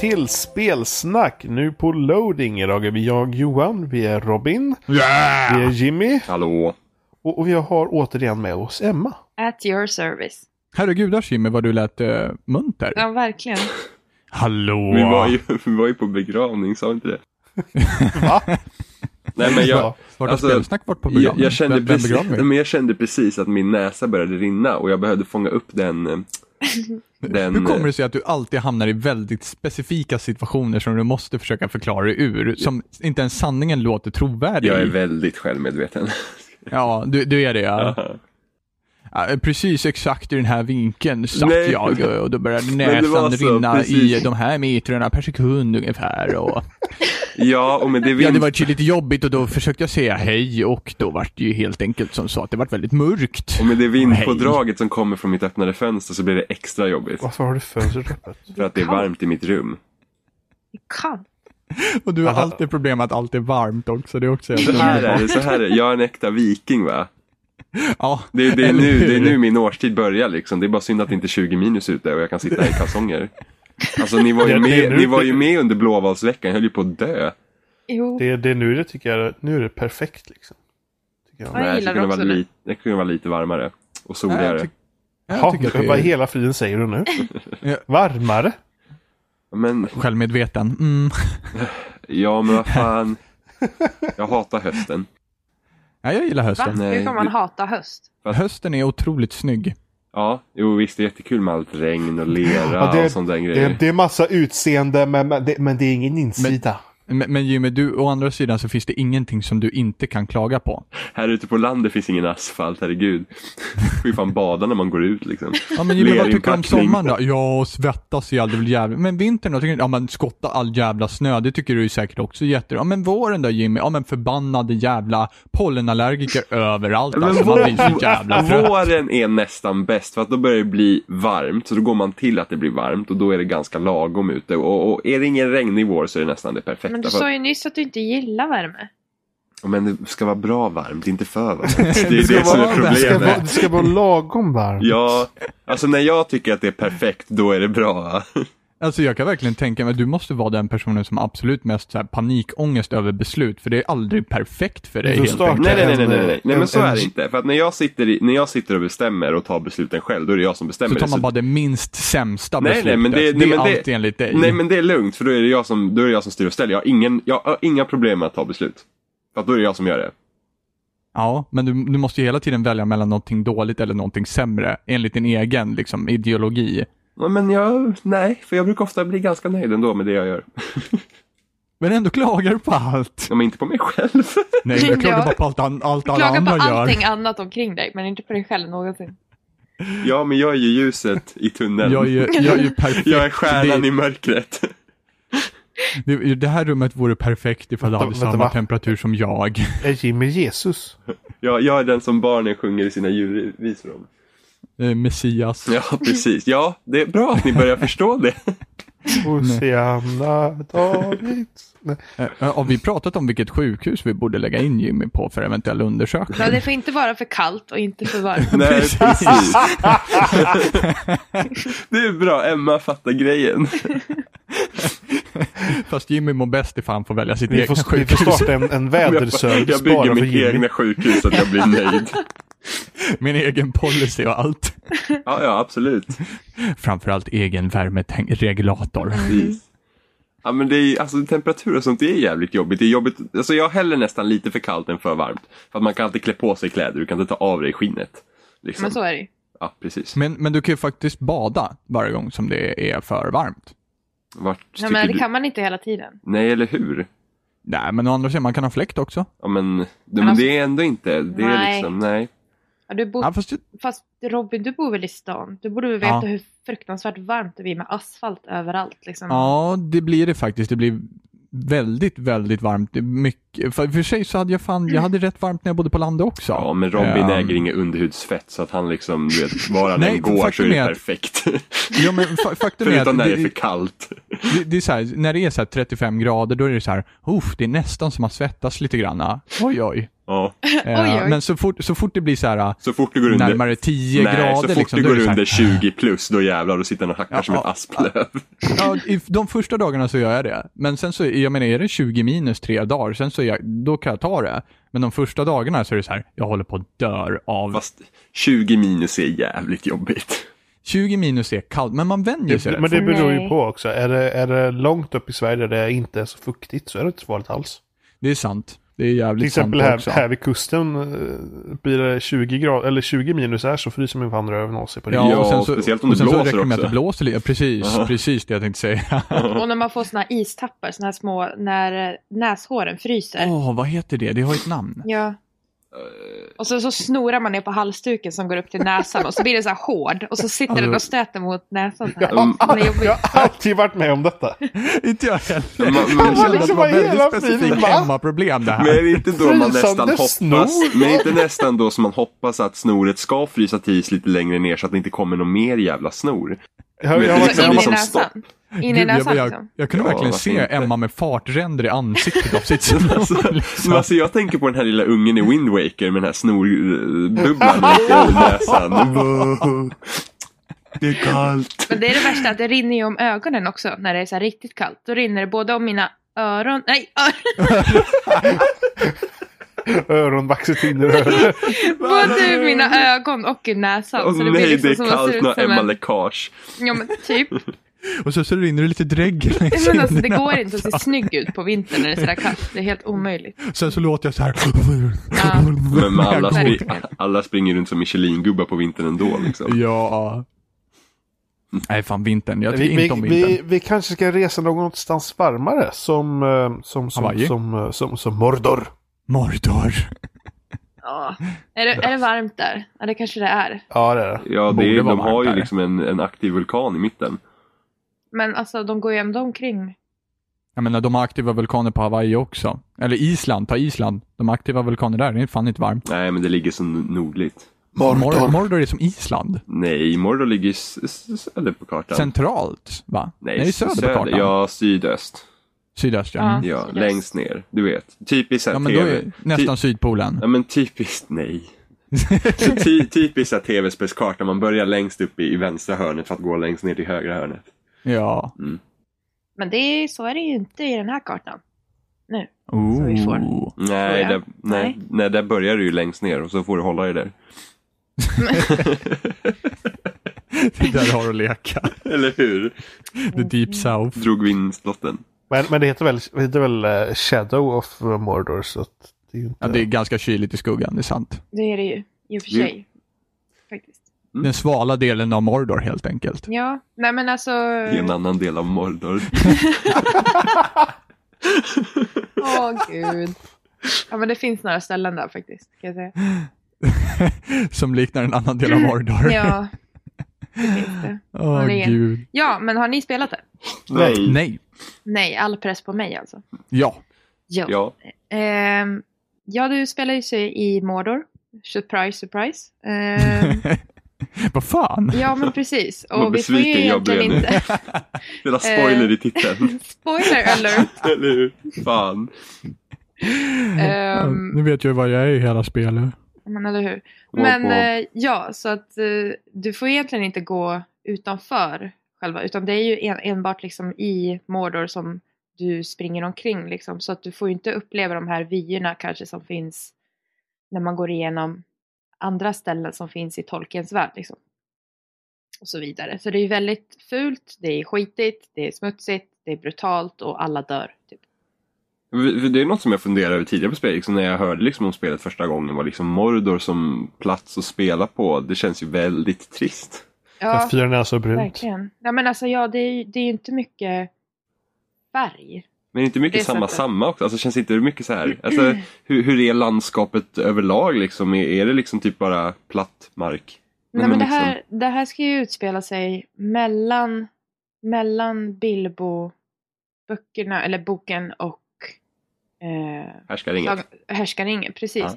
Till Spelsnack. Nu på loading. Idag är vi jag Johan, vi är Robin, vi är Jimmy Hallå? och, och vi har återigen med oss Emma. At your service. Herregudars Jimmy vad du lät uh, munter. Ja, verkligen. Hallå! Vi var, ju, vi var ju på begravning, sa vi inte det? Va? Nej men jag, Ja. Vart har alltså, spelsnack varit på jag, begravning? jag, kände precis, men jag kände precis att min näsa började rinna och jag behövde fånga upp den. eh, den Hur kommer det sig att du alltid hamnar i väldigt specifika situationer som du måste försöka förklara dig ur, som inte ens sanningen låter trovärdig Jag är väldigt självmedveten. Ja, du, du är det ja. Ja. Precis exakt i den här vinkeln satt Nej. jag och då började det näsan så, rinna precis. i de här metrarna per sekund ungefär. Och, ja, och med det ja, vind... det var ju lite jobbigt och då försökte jag säga hej och då var det ju helt enkelt som så att det var väldigt mörkt. Och med det vindpådraget som kommer från mitt öppnade fönster så blir det extra jobbigt. Varför har du fönstret öppet? För att det är varmt i mitt rum. Vi kan. Och du har alltid problem med att allt är varmt också. Det är också Så här är det, så här är det. Jag är en äkta viking va? Ja, Det, det, är nu, det är nu min årstid börjar liksom. Det är bara synd att det inte är 20 minus ute och jag kan sitta i kalsonger. Alltså ni var ju med, ni var ju med under blåvalsveckan, jag höll ju på att dö. Jo, Det, det är nu det tycker jag, nu är det perfekt liksom. Tycker jag. Ja, jag Nej, det gillar kunde, det vara lite, det kunde vara lite varmare. Och Ja, jag soligare. tyck- jag tycker att vad är hela friden säger du nu? Ja. Varmare? Men, självmedveten. Mm. ja men vad fan. Jag hatar hösten. Ja, jag gillar va? hösten. Nej, Hur kan man det- hata höst? Hösten är otroligt snygg. Ja, jo visst det är jättekul med allt regn och lera Ja, det- och sånt där Det, grejer. det är massa utseende men, men, det, men det är ingen insida. Men, men Jimmy, du, å andra sidan så finns det ingenting som du inte kan klaga på. Här ute på landet finns ingen asfalt, herregud. får ju fan bada när man går ut liksom. Ja, men Jimmy, vad tycker du om sommaren då? Ja, svettas ihjäl, det är väl jävligt. Men vintern då? Tycker du, ja, men skotta all jävla snö, det tycker du är säkert också jätte... Ja, men våren då Jimmy? Ja, men förbannade jävla pollenallergiker överallt. Men Alltså, man blir så jävla trött. Våren är nästan bäst för att då börjar det bli varmt. Så då går man till att det blir varmt och då är det ganska lagom ute. Och, och är det ingen regnig vår så är det nästan det perfekta. Men du sa att, ju nyss att du inte gillar värme. men det ska vara bra varmt, inte för varmt. Det är det, ska som är vara- Det ska, vara, problemet. det ska vara lagom varmt. Ja, alltså när jag tycker att det är perfekt, då är det bra. Alltså jag kan verkligen tänka mig, du måste vara den personen som absolut mest så här, panikångest över beslut, för det är aldrig perfekt för dig helt enkelt. Nej, nej, nej, nej, nej, nej, nej En- men så är det inte. För att när jag, sitter i, när jag sitter och bestämmer och tar besluten själv, då är det jag som bestämmer Så tar det. man bara det minst sämsta Nej, nej, beslutet. men det- det, nej, men är det- allt enligt dig. Nej men det är lugnt för då är det jag som, då är det jag som styr och ställer. Jag har, ingen, jag har inga problem med att ta beslut. För att då är det jag som gör det. Ja, men du, du måste ju hela tiden välja mellan någonting dåligt eller någonting sämre, enligt din egen liksom, ideologi. Ja, Men jag, nej, för jag brukar ofta bli ganska nöjd ändå med det jag gör. Men ändå klagar du på allt. Ja, men inte på mig själv. Nej, jag klagar Ja. bara på allt, an- allt Du alla klagar på andra gör. allting annat omkring dig, men inte på dig själv någonsin. Ja, men jag är ju ljuset i tunneln. Jag är ju, jag är ju perfekt. Jag är stjärnan det, i mörkret. det, det här rummet vore perfekt ifall det Vänta, hade vänta, samma va? temperatur som jag. Är Jimmy Jesus? Jag, jag är den som barnen sjunger i sina julvisor om. Eh, Messias. Ja, precis. Ja, det är bra att ni börjar förstå det. Hosianna Davids. Nej. Eh, Har vi pratat om vilket sjukhus vi borde lägga in Jimmy på för eventuell undersökning? Ja, det får inte vara för kallt och inte för varmt. Nej, Precis. det är bra, Emma fattar grejen. Fast Jimmy mår bäst ifall han får välja sitt egna får, vi sjukhus. får starta en, en Jag, väderservice jag bara bygger för mitt Jimmy. egna sjukhus så att jag blir nöjd. Min egen policy och allt. Ja, ja, absolut. Framförallt egen värmeregulator. Precis. Ja men det är alltså temperatur och sånt det är jävligt jobbigt. Det är jobbigt, alltså jag häller nästan lite för kallt än för varmt. För att man kan alltid klä på sig kläder, du kan inte ta av dig skinnet. Liksom. Men så är det. Ja, precis. Men, men du kan ju faktiskt bada varje gång som det är för varmt. Vart Ja, men det du? kan man inte hela tiden. Nej, eller hur? Nej, men å andra sidan, man kan ha fläkt också. Ja men, det, men alltså- det är ändå inte, det är Nej. liksom, nej. Ja, du bor... Ja, fast, Fast Robin, du bor väl i stan? Du borde väl veta Ja. hur fruktansvärt varmt det blir med asfalt överallt. Liksom. ja, det blir det faktiskt. Det blir väldigt, väldigt varmt. Mycket, för, för sig så hade jag fan, jag hade rätt varmt när jag bodde på landet också. Ja, men Robin Ehm, äger inget underhudsfett så att han liksom, du vet, var han än går så är det perfekt. Ja, men fa- faktum är Förutom att när det är för kallt. det, det är så här, när det är så här 35 grader då är det så här, Uff, det är nästan som att svettas lite grann. Oj oj. Ja. Eh, Oj, oj. Men så fort, så fort det blir så här Så fort du går under... närmare 10 Nej, grader så fort liksom, är går det under här, 20 plus, då jävlar, då sitter han och hackar Ja, som ett ja, asplöv. Ja, i de första dagarna så gör jag det. Men sen så, jag menar, är det 20 minus tre dagar, sen så är jag, då kan jag ta det. Men de första dagarna så är det så här, jag håller på att dör av... Fast 20 minus är jävligt jobbigt. 20 minus är kallt, men man vänjer sig Det, men det beror ju på också. Är det, är det långt upp i Sverige där det inte är så fuktigt så är det inte så farligt alls. Det är sant. Det är jävligt Till exempel här, också. här vid kusten eh, blir det 20, grad, eller 20 minus här så fryser min fan röven av sig på det. Ja, Ja, och sen så, speciellt om det så blåser räcker det med att också. det blåser lite. Precis, Ja. precis det jag tänkte säga. Och när man får såna här istappar, såna här små, när eh, näshåren fryser. Åh, vad heter det? Det har ett namn. Ja. Och så, så snorar man ner på halsduken som går upp till näsan och så blir det så här hård och så sitter den och stöter mot näsan. Så här. Det är jobbigt. Jag har alltid varit med om detta. inte jag heller. Man- man- Jag kände att liksom det var väldigt specifikt hemmaproblem det här. Men är det inte då man nästan hoppas, snor. men är det inte nästan då som man hoppas att snoret ska frysa till lite längre ner så att det inte kommer någon mer jävla snor? Jag, jag, Men det varit Alltså liksom in In i Gud, näsan jag, jag, jag kunde Ja, verkligen se inte? Emma med fartränder i ansiktet av sitt. Men liksom. alltså jag tänker på den här lilla ungen i Wind Waker med den här snorbubblan i näsan. Det är kallt. Men det är det värsta, att det rinner ju om ögonen också när det är så här riktigt kallt. Då rinner det både om mina öron, nej, öron, öronvaxet in i öronen. både i mina ögon och i näsan. Åh så det nej, blir liksom det är kallt när Emma läckage. ja men typ. Och så, så rinner det lite dregel längs Men alltså, det kinderna. går inte att se snygg ut på vintern när det är sådär kallt. Det är helt omöjligt. Sen så låter jag så här. Ja. Men alla, spri- alla springer runt som Michelin-gubbar på vintern ändå liksom. Ja. Nej, fan vintern. Jag Vi, tycker vi, inte om vintern. vi, vi kanske ska resa någonstans varmare som, eh, som, som, Hawaii? som, eh, som, som Mordor. Mordor. Ja. Är, det, är det varmt där? Ja, det kanske det är. Ja, det är det. Ja, det är, de har ju där. liksom en, en aktiv vulkan i mitten. Men alltså, de går ju ändå omkring. Jag menar, de har aktiva vulkaner på Hawaii också. Eller Island, ta Island. De har aktiva vulkaner där, det är fan inte varmt. Nej, men det ligger så nordligt. Mordor, Mordor är som Island. Nej, Mordor ligger söder på kartan. Centralt, va? Nej, Nej söder, på kartan. Ja, sydöst. Sydöst, ja. Mm. Ja, Sydöst. längst ner. Du vet. Typiskt Ja, men då TV. är nästan Sydpolen. Ja, men typiskt nej. Ty, typiskt tv-spelskarta. Man börjar längst upp i, i vänstra hörnet för att gå längst ner till högra hörnet. Ja. Men det är, så är det ju inte i den här kartan. Nu. Ooh. vi får. Nej, där, nej, Nej. nej, där börjar du ju längst ner och så får du hålla dig där. Det där har du att leka. Eller hur? The deep south. Drog vinstlotten. Men, men det heter väl, det heter väl eh, Shadow of Mordor så att det är inte... Ja, det är ganska kyligt i skuggan, det är sant. Det är det ju. I och för sig. Mm. Den svala delen av Mordor helt enkelt. Ja, nej men alltså. I en annan del av Mordor. Åh gud. Ja men det finns några ställen där faktiskt. Kan jag säga. Som liknar en annan del av Mordor. Ja. Det finns det. Åh Vanligen. gud. Ja, men har ni spelat det? Nej. Nej. Nej, all press på mig alltså. Ja. Ja. Ja. Ehm, ja, du spelar ju sig i Mordor. Surprise, surprise. Ehm, Vad fan? ja, men precis. Vad Och vi får ju besviken jag blev nu. inte... Spela spoiler i titeln. Spoiler alert! Eller hur? Fan. Ehm, Nu vet jag vad jag är i hela spelet. men eller hur. Men eh, ja, så att eh, du får egentligen inte gå utanför själva, utan det är ju en, enbart liksom i Mordor som du springer omkring liksom, så att du får ju inte uppleva de här vyerna kanske som finns när man går igenom andra ställen som finns i Tolkiens värld liksom. Och så vidare. Så det är ju väldigt fult, det är skitigt, det är smutsigt, det är brutalt och alla dör. Typ. Det är något som jag funderade över tidigare på spel, liksom när jag hörde liksom om spelet första gången var liksom Mordor som plats att spela på. Det känns ju väldigt trist. Ja, Fyra näsor brunt. verkligen. Ja, men alltså ja, det är ju det är ju inte mycket färg. Men inte mycket samma sättet. samma också. Alltså känns inte det mycket så här. Alltså hur, hur är landskapet överlag liksom? Är, är det liksom typ bara platt mark? Nej, men det, liksom- här, det här ska ju utspela sig mellan, mellan Bilbo-böckerna, eller boken och eh, Härskaringen. Precis. Ja.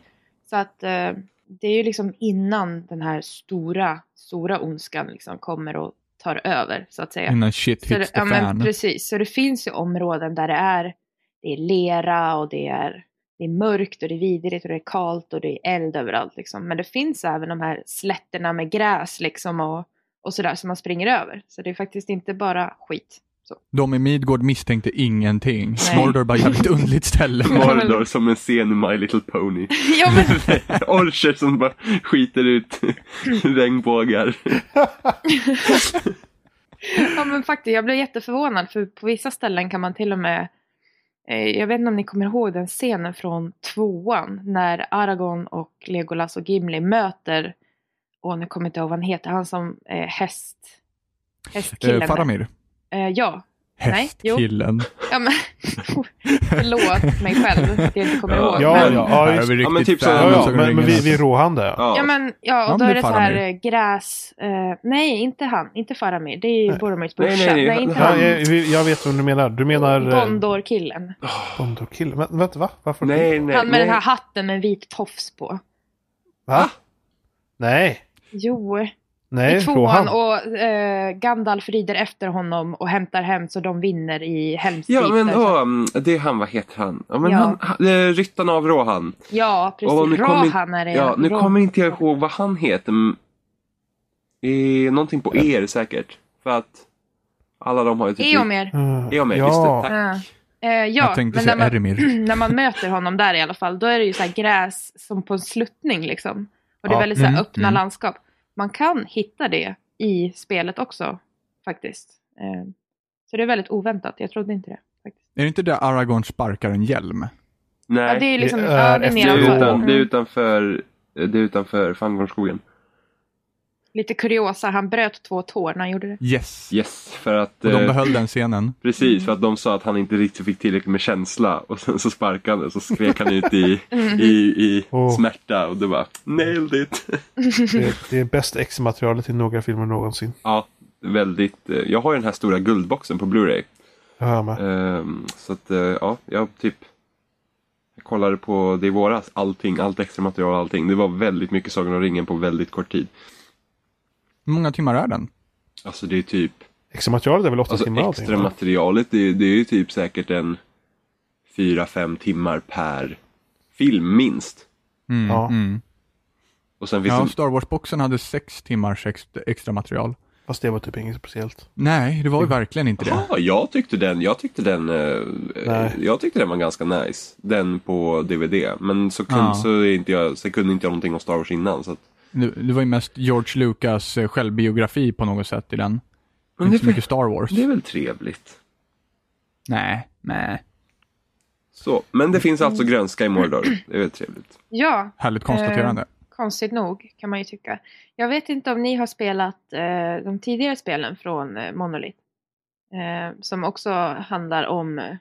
Så att eh, det är ju liksom innan den här stora, stora ondskan liksom kommer och tar över så att säga. Innan shit Så det, hits the ja, precis, så det finns ju områden där det är, det är lera och det är, det är mörkt och det är vidrigt och det är kallt och det är eld överallt. Liksom. Men det finns även de här slätterna med gräs liksom och, och sådär som man springer över. Så det är faktiskt inte bara skit. Så. De i Midgård misstänkte ingenting. Nej. Mordor är bara jävligt underligt ställe. Mordor som en scen i My Little Pony. ja, men, Orcher som bara skiter ut regnbågar. ja men faktiskt, jag blev jätteförvånad för på vissa ställen kan man till och med eh, jag vet inte om ni kommer ihåg den scenen från tvåan när Aragorn och Legolas och Gimli möter, och nu kommer jag inte ihåg vad han heter, han som eh, häst... Hästkillen. Eh, Faramir. Eh, ja. Nej, jo. Hästkillen. ja men, förlåt mig själv att jag inte kommer Ja. ihåg. Ja, men, ja, ja, just- Ja, men typ så- Ja, ja, men, men vi, vi är råhande. Ja. Ja. Ja men, ja, och då är det så här eh, gräs... Eh, nej, inte han. Inte Faramir. Det är ju. Boromirs Nej, brorsa. nej, Nej, nej, inte han- jag, jag vet vad du menar. Du menar... eh, Gondor-killen. Bondor-kille. Men vänta, va? Varför? Nej, nej, Han med nej. den här hatten med vit tofs på. Va? Nej. Jo, Nej, i tvåan Rohan. och eh, Gandalf rider efter honom och hämtar hem så de vinner i Helm's Ja, men åh, det är han, vad heter han? Ja, men Ja. han, han eh, Ryttarna av Rohan. ja precis. Åh, nu kommer- Rohan är det. Ja, nu Rohan. kommer inte jag ihåg vad han heter. Eh, någonting på er säkert. För att alla de har ju typ... Eomer. Uh, Eomer, ja. just det. Tack. Ja. Eh, ja, Jag tänkte men när man, när man möter honom där i alla fall, då är det ju så här gräs som på en sluttning liksom. Och det är väldigt så här Mm, öppna mm. landskap. Man kan hitta det i spelet också, faktiskt. Eh, så det är väldigt oväntat, jag trodde inte det. Faktiskt. Är det inte där Aragorn sparkar en hjälm? Nej, Ja, det är liksom, Det är det är det, är utan, det är Mm. utanför, det är utanför Fangornskogen. Lite kuriosa, han bröt två tår när han gjorde det. Yes. Yes, för att... Och de eh, behöll den scenen. Precis, för att de sa att han inte riktigt fick tillräckligt med känsla och sen så sparkade han och så skrek han ut i, i, i Åh. smärta och det var nailed it. Det, det är bästa extra-materialet i några filmer någonsin. Ja, väldigt. eh, Jag har ju den här stora guldboxen på Blu-ray. Jag hör med. Ehm, så att eh, ja, jag typ jag kollade på det i våras, allting, allt extra material, allting. Det var väldigt mycket Sagan om ringen på väldigt kort tid. Hur många timmar är den? Alltså det är typ, Extra-materialet är väl åtta alltså timmar allting? extra materialet det, det är ju typ säkert en 4-5 timmar per film minst. Mm, Ja. mm. Och sen finns Ja, det Star Wars-boxen hade sex timmars extra, extra material. Fast det var typ inget speciellt. Nej, det var ju verkligen inte det. Ja, jag tyckte den, jag tyckte den, eh, Nej. jag tyckte den var ganska nice. Den på DVD. Men så, kun, Ja. så, är inte jag, så kunde inte jag någonting om Star Wars innan. Så att, Det, var ju mest George Lucas eh, självbiografi på något sätt i den. Men inte det så är mycket Star Wars. det är väl trevligt. Nej, nej. Så, men det finns alltså grönska i Mordor. Det är väl trevligt. Ja, Härligt konstaterande. konstigt nog kan man ju tycka. Jag vet inte om ni har spelat eh, de tidigare spelen från eh, Monolith. Eh, som också handlar om, eh,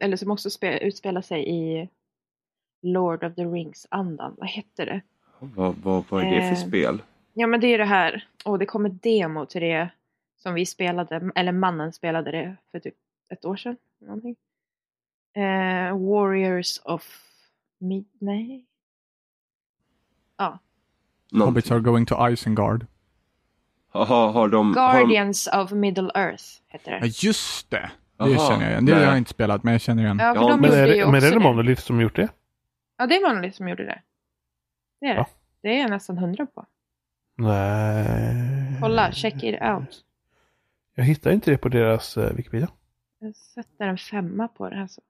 eller som också spe, utspelar sig i Lord of the Rings-andan. Vad hette det? Vad, vad, vad är det för Eh. spel? Ja men det är det här, och det kom ett demo till det som vi spelade, eller mannen spelade det för typ ett år sedan. Någonting. Eh, Warriors of Mid... Nej. Ja. Någonting. Hobbits are going to Isengard. Har, har, har de... Har de Guardians of Middle Earth heter Ja, det. just det. Det Aha, känner jag igen. Det nej. har jag inte spelat, men jag känner igen. Ja, för Ja, de Men är det, också men är det det. Monolith som gjort det? Ja, det är Monolith som gjorde det. Det är det. Ja. Det är jag nästan hundra på. Nej. Kolla, check it out. Jag hittar inte det på deras uh, Wikipedia. Jag sätter en femma på det. Alltså.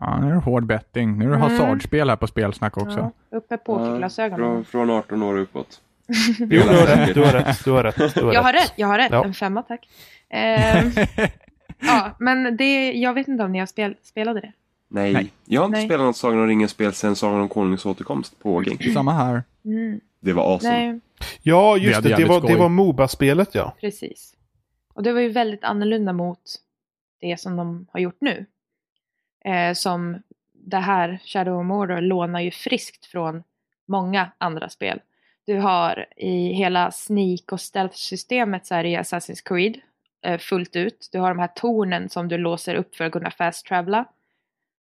Ja, nu är det hård betting. Nu är det Mm. hasardspel här på spelsnack också. Ja, uppe på Ja, glasögonen. från, från 18 år uppåt. Jo, du har rätt. Du har rätt. Du har rätt. Du har Jag har rätt. rätt, jag har rätt. Ja. En femma tack. Ehm, ja, men det, jag vet inte om ni har spel, spelade det. Nej. Nej. Jag har inte Nej. spelat något Sagan om ringen-spel sedan Sagan om Konungens återkomst på GameCube. Samma här. Mm. Det var awesome. Nej, Ja, just det. Det var, det var Moba-spelet ja. precis. Och det var ju väldigt annorlunda mot det som de har gjort nu. Eh, som det här, Shadow of Mordor, lånar ju friskt från många andra spel. Du har i hela sneak och stealth-systemet så är det ju Assassin's Creed eh, fullt ut. Du har de här tornen som du låser upp för att kunna fast-travela.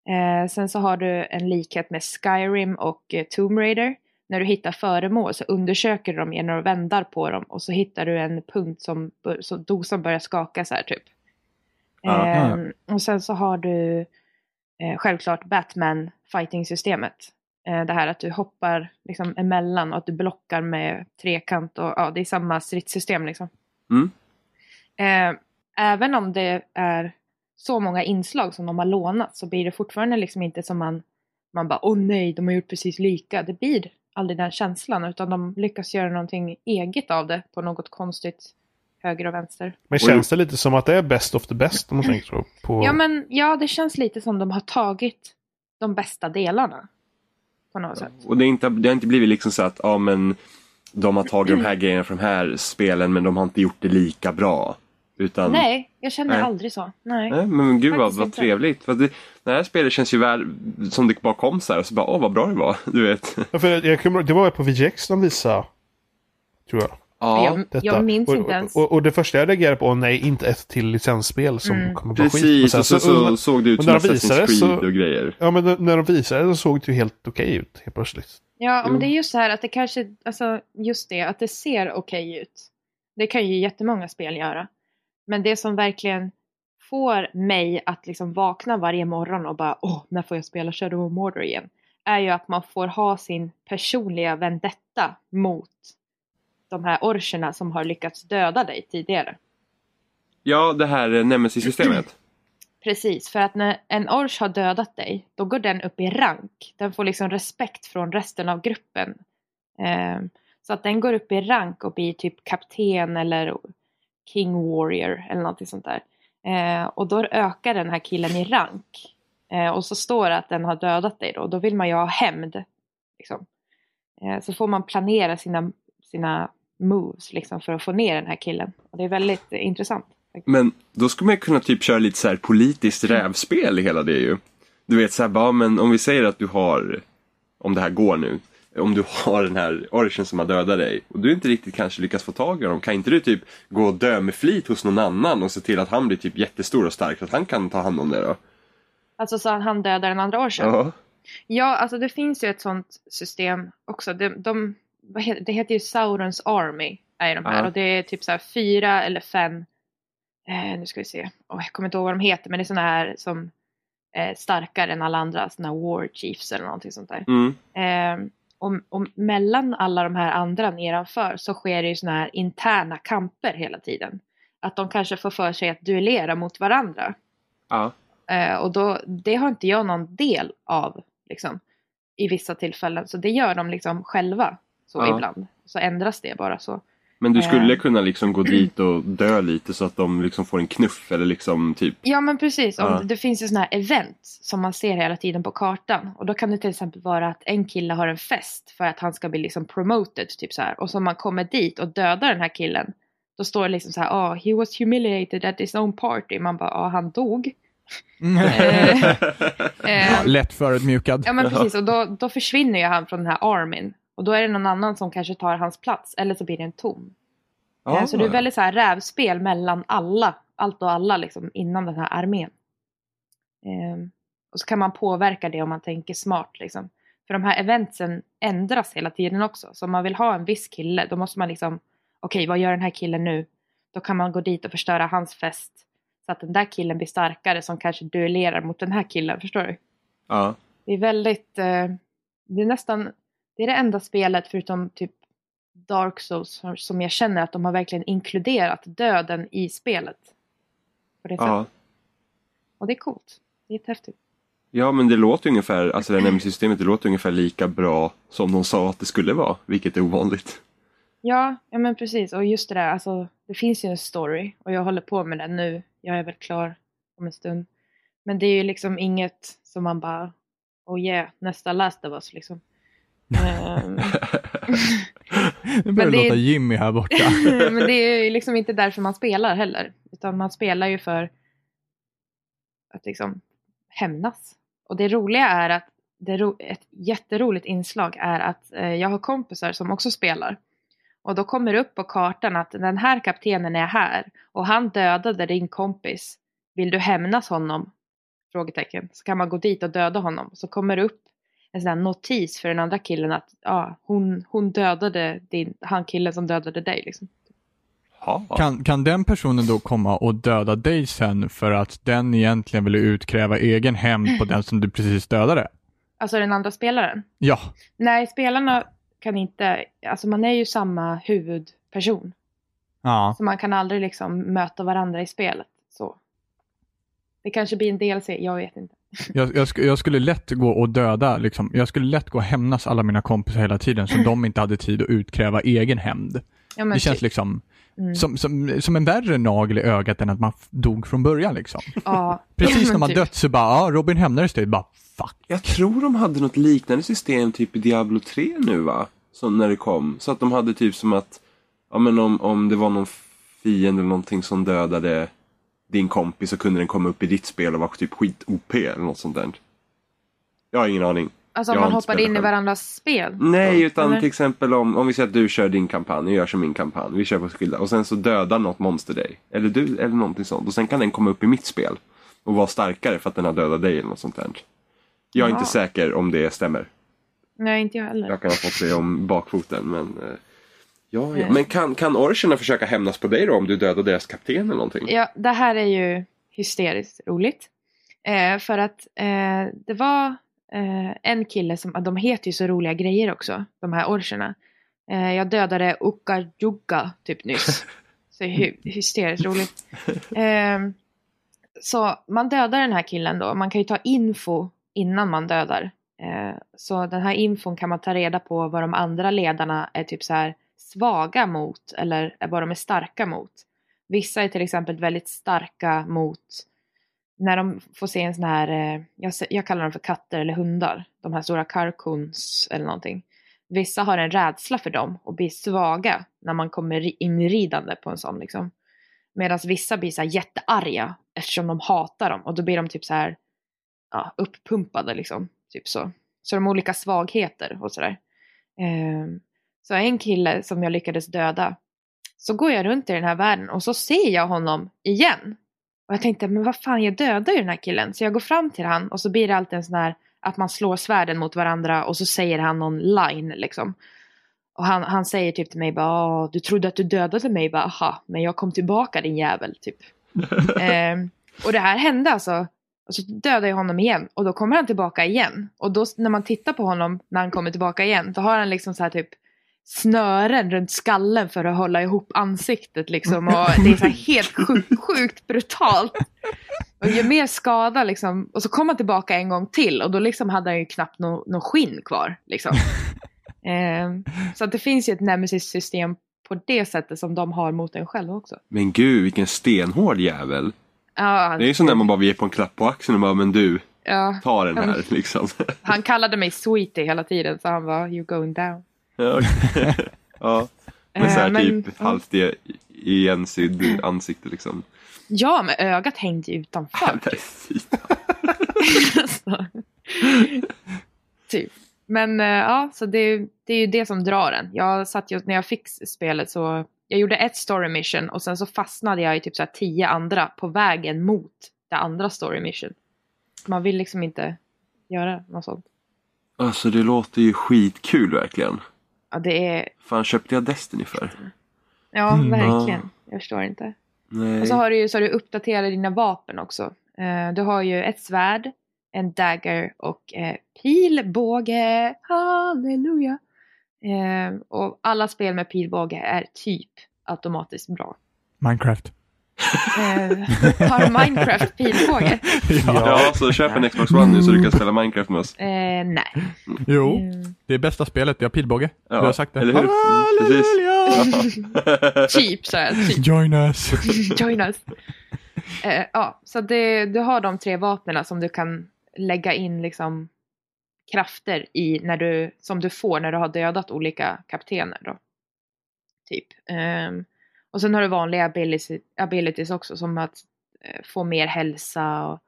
Eh, sen så har du en likhet med Skyrim och eh, Tomb Raider. när du hittar föremål så undersöker du dem genom att vända på dem och så hittar du en punkt som så dosan börjar skaka så här typ. Ehm, och sen så har du eh, självklart Batman fighting-systemet. Eh, det här att du hoppar liksom emellan och att du blockar med trekant och ja, det är samma stridssystem liksom. Mm. Eh, även om det är så många inslag som de har lånat så blir det fortfarande liksom inte som man, man bara åh nej, de har gjort precis lika. Det blir aldrig den känslan utan de lyckas göra någonting eget av det på något konstigt höger och vänster. Men känns det lite som att det är best of the best om man tänker så? På... Ja men ja, det känns lite som de har tagit de bästa delarna. På något sätt. Och det, är inte, det har inte blivit liksom så att ja, men, de har tagit de här grejerna från de här spelen men de har inte gjort det lika bra. Utan, Nej, jag känner Nej. aldrig så. Nej. Nej, men gud vad, Faktiskt vad trevligt. För det, det här spelet känns ju väl som det bara kom så här och så bara åh vad bra det var. Du vet. Ja, för jag kommer, det var ju på VGX de visade. Tror jag. jag, Detta. jag minns och, inte ens. Och, och det första jag reagerade på, nej inte ett till licensspel som Mm. kommer vara skit. Precis, sen och så, så, och- såg det ut och som Assassin's Creed så- och grejer. Ja men när de visade det så såg det ju helt okej ut helt plötsligt. Ja, men det är just så här att det kanske, alltså just det, att det ser okej ut. Det kan ju jättemånga spel göra. Men det som verkligen får mig att liksom vakna varje morgon och bara åh, när får jag spela Shadow of Mordor igen? Är ju att man får ha sin personliga vendetta mot de här orcherna som har lyckats döda dig tidigare. Ja, det här eh, Nemesis-systemet. Precis, för att när en ors har dödat dig, då går den upp i rank. Den får liksom respekt från resten av gruppen. Ehm, så att den går upp i rank och blir typ kapten eller king warrior eller någonting sånt där. Eh, och då ökar den här killen i rank. Eh, och så står det att den har dödat dig då, då vill man ju ha hämnd. Liksom. Eh, så får man planera sina, sina moves liksom, för att få ner den här killen. Och det är väldigt intressant. Men då skulle man kunna typ köra lite så här politiskt rävspel i hela det ju. Du vet så här, bara, men om vi säger att du har, om det här går nu, om du har den här orchen som har dödat dig och du inte riktigt kanske lyckas få tag i honom, kan inte du typ gå och dö med flit hos någon annan och se till att han blir typ jättestor och stark så att han kan ta hand om det då? Alltså så att han dödar den andra orchen. Ja. Ja, alltså det finns ju ett sånt system också. De, de, heter, det heter ju Saurons Army. Är de här. Ja. Och det är typ så fyra eller fem. Eh, nu ska vi se. Oh, jag kommer inte ihåg vad de heter. Men det är såna här som eh, starkare än alla andra. Såna här War Chiefs eller någonting sånt där. Mm. Eh, och, och mellan alla de här andra nedanför så sker det ju såna här interna kamper hela tiden. Att de kanske får för sig att duellera mot varandra. Ja. Eh, och då, det har inte jag någon del av liksom, i vissa tillfällen. Så det gör de liksom själva så Ja. ibland. Så ändras det bara så. Men du skulle Eh. kunna liksom gå dit och dö lite så att de liksom får en knuff eller liksom typ Ja men precis, om Ja. det finns ju sådana här event som man ser hela tiden på kartan. Och då kan det till exempel vara att en kille har en fest för att han ska bli liksom promoted. Typ så här. Och så om man kommer dit och dödar den här killen. Då står det liksom så här, ah, he was humiliated at his own party. Man bara, ah, han dog. Eh, eh, Lätt förödmjukad. Ja men precis och då, då försvinner ju han från den här armin. Och då är det någon annan som kanske tar hans plats eller så blir den tom. Ja. Eh, Så det är väldigt så här rävspel mellan alla, allt och alla liksom innan den här armén. Ehm, och så kan man påverka det om man tänker smart liksom. För de här eventsen ändras hela tiden också. Så om man vill ha en viss kille då måste man liksom, okej vad gör den här killen nu? Då kan man gå dit och förstöra hans fest. Så att den där killen blir starkare som kanske duellerar mot den här killen, förstår du? Ja. Det är väldigt, eh, det är nästan, det är det enda spelet förutom typ Dark Souls som- jag känner att de har verkligen inkluderat döden i spelet. På det ja. sättet. Och det är coolt. Det är jättehäftigt. Ja men det låter ungefär, alltså det här Nemesis-systemet det låter ungefär lika bra som de sa att det skulle vara, vilket är ovanligt. Ja, ja men precis. Och just det där, alltså det finns ju en story och jag håller på med den nu. Jag är väl klar om en stund. Men det är ju liksom inget som man bara, oh yeah, nästa Last of Us liksom. Ehm, Nu börjar det låta Jimmy här borta. Men det är ju liksom inte därför man spelar heller. Utan man spelar ju för att liksom hämnas. Och det roliga är att ro- ett jätteroligt inslag är att eh, jag har kompisar som också spelar. Och då kommer det upp på kartan att den här kaptenen är här och han dödade din kompis. Vill du hämnas honom? Frågetecken. Så kan man gå dit och döda honom. Så kommer det upp en sån här notis för den andra killen att ja, hon, hon dödade din, han killen som dödade dig. Liksom. Kan, kan den personen då komma och döda dig sen för att den egentligen vill utkräva egen hämnd på den som du precis dödade? Alltså den andra spelaren. Ja, Nej, spelarna kan inte, alltså man är ju samma huvudperson. ja. Så man kan aldrig liksom möta varandra i spelet. Så. Det kanske blir en DLC, jag vet inte. Jag, jag, sk- jag skulle lätt gå och döda, liksom. jag skulle lätt gå och hämnas alla mina kompisar hela tiden så de inte hade tid att utkräva egen hämnd. Ja, Det känns typ. liksom Mm. som, som, som en värre nagel i ögat än att man dog från början. Liksom. Ja, Precis när man typ. dött så bara, ja, Robin hämnades dig. Bara, fuck. Jag tror de hade något liknande system typ i Diablo 3 nu va? Så när det kom. Så att de hade typ som att, ja men om, om det var någon fiende eller någonting som dödade din kompis så kunde den komma upp i ditt spel och vara typ skit-OP eller något sånt där. Jag har ingen aning. Alltså om man spelat in i själv. varandras spel. Nej, utan eller? till exempel om, om vi säger att du kör din kampanj, och jag kör min kampanj, vi kör på skilda och sen så dödar något monster dig. Eller du, eller någonting sånt. Och sen kan den komma upp i mitt spel och vara starkare för att den har dödat dig eller något sånt där. Jag är Ja. inte säker om det stämmer. Nej, inte jag heller. Jag kan ha fått det om bakfoten, men... Ja, ja. Men kan, kan orcherna försöka hämnas på dig då om du dödar deras kapten eller någonting? Ja, det här är ju hysteriskt roligt. Eh, för att eh, det var eh, en kille som, de heter ju så roliga grejer också, de här orcherna. Eh, jag dödade Ukajugga typ nyss. Så hy- hysteriskt roligt. Eh, så man dödar den här killen då, man kan ju ta info innan man dödar. Eh, så den här infon kan man ta reda på vad de andra ledarna är typ så här svaga mot eller vad de är starka mot. Vissa är till exempel väldigt starka mot när de får se en sån här, eh, jag, jag kallar dem för katter eller hundar, de här stora karkuns eller någonting. Vissa har en rädsla för dem och blir svaga när man kommer inridande på en sån liksom. Medan vissa blir så här jättearga eftersom de hatar dem och då blir de typ så här ja, uppumpade liksom. Typ så. Så de har olika svagheter och sådär. Eh, så en kille som jag lyckades döda, så går jag runt i den här världen och så ser jag honom igen. Och jag tänkte, men vad fan, jag dödar ju den här killen. Så jag går fram till han och så blir det alltid en sån här att man slår svärden mot varandra och så säger han någon line liksom. Och han, han säger typ till mig bara, "Ah, du trodde att du dödade mig, bara, aha, men jag kom tillbaka din jävel, typ. Ehm, och det här hände alltså. Och så dödar jag honom igen och då kommer han tillbaka igen. Och då när man tittar på honom när han kommer tillbaka igen, då har han liksom så här typ snören runt skallen för att hålla ihop ansiktet liksom. Och det är så helt sjukt, sjukt brutalt. Och gör mer skada liksom. Och så kommer han tillbaka en gång till och då liksom hade han ju knappt någon no skinn kvar. Liksom. Ehm, så att det finns ju ett nemesis-system på det sättet som de har mot en själv också. Men gud, vilken stenhård jävel. Ja, Det är ju som när man bara vill ge på en klapp på axeln och bara, men du, ja, ta den här liksom. han kallade mig sweetie hela tiden så han var you going down. Ja, okej. ja. Med så här Eh, men- typ halvt i- igensydd ansikte liksom. Ja, men ögat hängde ju utanför. Nej, fy. Så. typ. Men eh, ja, så det, det är ju det som drar en. Jag satt ju, när jag fick spelet så, jag gjorde ett story mission och sen så fastnade jag i typ så här tio andra på vägen mot det andra story mission. Man vill liksom inte göra något sånt. Alltså det låter ju skitkul verkligen. Ja, det är, Fan köpte jag Destiny för? ja Mm. verkligen. Jag förstår inte. Nej. Och så har du ju så har du uppdaterat dina vapen också. Eh, du har ju ett svärd, en dagger och eh, pilbåge. Halleluja! Eh, och alla spel med pilbåge är typ automatiskt bra. Minecraft. Eh, har Minecraft pilbåge? Ja, så köp en Xbox One nu så du kan spela Minecraft med oss. Eh, nej. Jo, Eh, det är bästa spelet, jag har pilbåge. Ja, du har sagt det. eller hur? Halleluja! typ så här, typ. Join us! Join us. Eh, ja, så det, du har de tre vapnen som du kan lägga in liksom krafter i när du, som du får när du har dödat olika kaptener då. Typ. Ehm, och sen har du vanliga abilities, abilities också som att eh, få mer hälsa och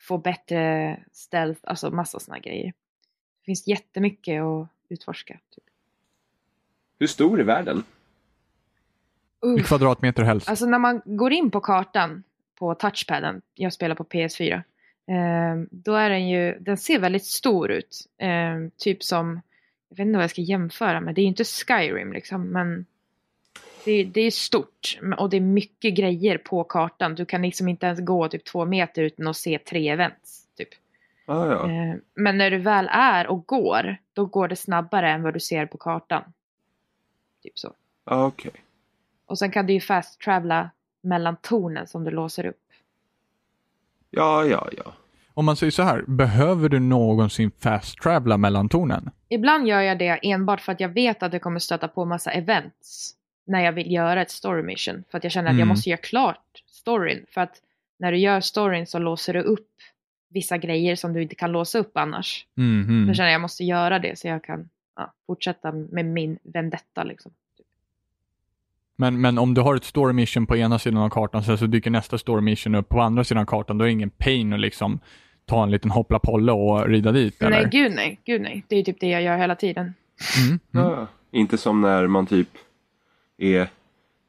få bättre stealth, alltså massa sådana grejer. Det finns jättemycket att utforska. Typ. Hur stor är världen? I Uff. kvadratmeter helst. Alltså när man går in på kartan på touchpaden, jag spelar på PS4, Eh, då är den ju, den ser väldigt stor ut. Eh, typ som, jag vet inte vad jag ska jämföra med, det är ju inte Skyrim liksom, men det, det är stort och det är mycket grejer på kartan. Du kan liksom inte ens gå typ två meter utan att se tre events. Typ. Ah, ja. Eh, Men när du väl är och går, då går det snabbare än vad du ser på kartan. Typ så. ah, okej. Och sen kan du ju fast travela mellan tornen som du låser upp. Ja, ja, ja. Om man säger så här, behöver du någonsin fast travela mellan tornen? Ibland gör jag det enbart för att jag vet att jag kommer stöta på massa events när jag vill göra ett story mission. För att jag känner att jag Mm. måste göra klart storyn. För att när du gör storyn så låser du upp vissa grejer som du inte kan låsa upp annars. Mhm. Då känner jag att jag måste göra det så jag kan ja, fortsätta med min vendetta liksom. Men, men om du har ett story mission på ena sidan av kartan, sen så dyker nästa story mission upp på andra sidan av kartan, då är det ingen pain att liksom ta en liten hoppla polle och rida dit, eller? Nej, gud nej, gud nej. Det är typ det jag gör hela tiden. Mm. Mm. Ah, inte som när man typ är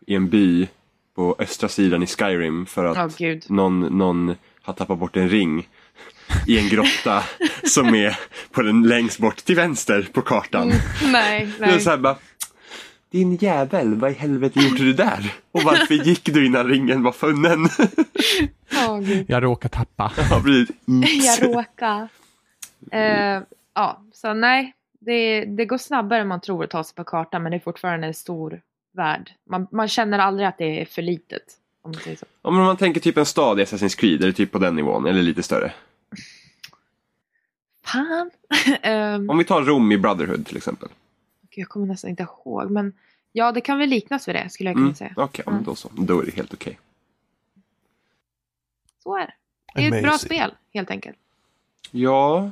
i en by på östra sidan i Skyrim för att gud. någon, någon har tappat bort en ring i en grotta som är på den längst bort till vänster på kartan. Nej, Det är nej. så här bara, din jävel, vad i helvete gjorde du där? Och varför gick du innan ringen var funnen? Gud. Jag råkar tappa. Ja. Jag råkar. Eh, ja, så nej. Det, det går snabbare än man tror att ta sig på kartan men det är fortfarande en stor värld. Man, man känner aldrig att det är för litet. Om man säger så. Om man tänker typ en stad i Assassin's Creed, är det typ på den nivån eller lite större? Fan. Ehm, Om vi tar Rom i Brotherhood till exempel. jag kommer nästan inte ihåg men ja det kan väl liknas vid det skulle jag kunna Mm. säga. Okej, men då så. Då är det helt okej. Så är det. Det är ett bra spel helt enkelt. Ja,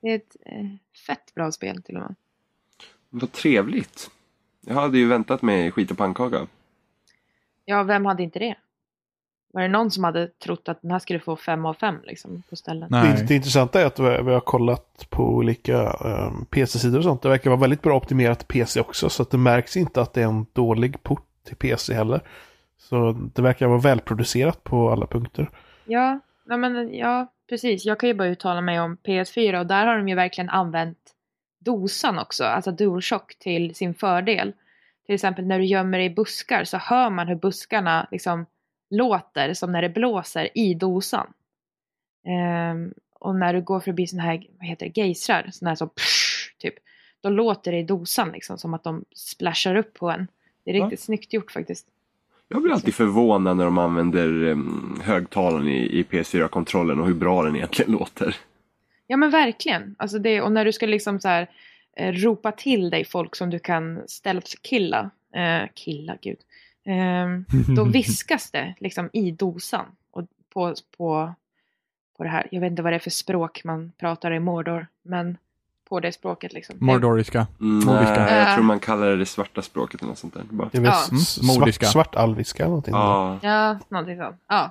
Det är ett eh, fett bra spel till och med. vad trevligt. Jag hade ju väntat med skit och pannkaka. Ja, vem hade inte det? Var det någon som hade trott att den här skulle få fem av fem liksom, på ställen? Nej. Det, det intressanta är att vi vi har kollat på olika um, PC-sidor och sånt. Det verkar vara väldigt bra optimerat till PC också. Så att det märks inte att det är en dålig port till PC heller. Så det verkar vara välproducerat på alla punkter. Ja, ja, men, ja, precis. Jag kan ju bara uttala mig om PS4 och där har de ju verkligen använt dosan också, alltså DualShock till sin fördel. Till exempel när du gömmer dig i buskar så hör man hur buskarna liksom låter som när det blåser i dosan. Ehm, och när du går förbi sådana här, vad heter det, geysrar, sådana här som psh, typ, då låter det i dosan liksom som att de splashar upp på en. Det är Ja. riktigt snyggt gjort faktiskt. Jag blir alltid förvånad när de använder um, högtalaren i, i PS4-kontrollen och hur bra den egentligen låter. Ja men verkligen. Alltså det, och när du ska liksom så här eh, ropa till dig folk som du kan stealth-killa. Eh, killa, gud. Ehm, då viskas det liksom i dosan. Och på, på, på det här. Jag vet inte vad det är för språk man pratar i Mordor. Men på det språket liksom. Mordoriska. Mm, Mordiska. nej, jag tror man kallar det det svarta språket eller något sånt där. Bara, Det är väl Ja. s- Mm, mordiska. svart, eller någonting. ja, Ja, någonting sånt. Ja.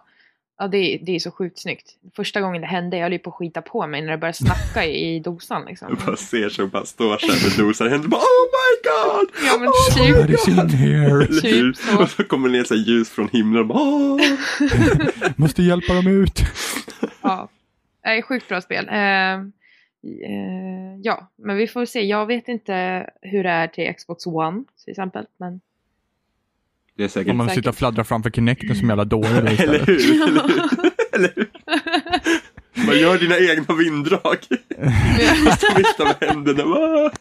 Ja, det, är- det är så sjukt snyggt. Första gången det hände, jag höll ju på att skita på mig när det började snacka i, dosan liksom. jag bara ser så bara står så här med dosan i händerna bara Oh my god! Ja men What typ. is in here? Typ så. Och så kommer det ner så här ljus från himlen och bara "Åh!" Måste hjälpa dem ut. Ja, det är sjukt bra spel. Eh, eh, ja, men vi får se. Jag vet inte hur det är till Xbox One till exempel. Men Det är säkert Om man sitter och fladdrar framför Kinecten som jävla dåre då Eller hur? Eller hur? Eller hur? Man gör dina egna vinddrag. Så viftar med händerna. Åh,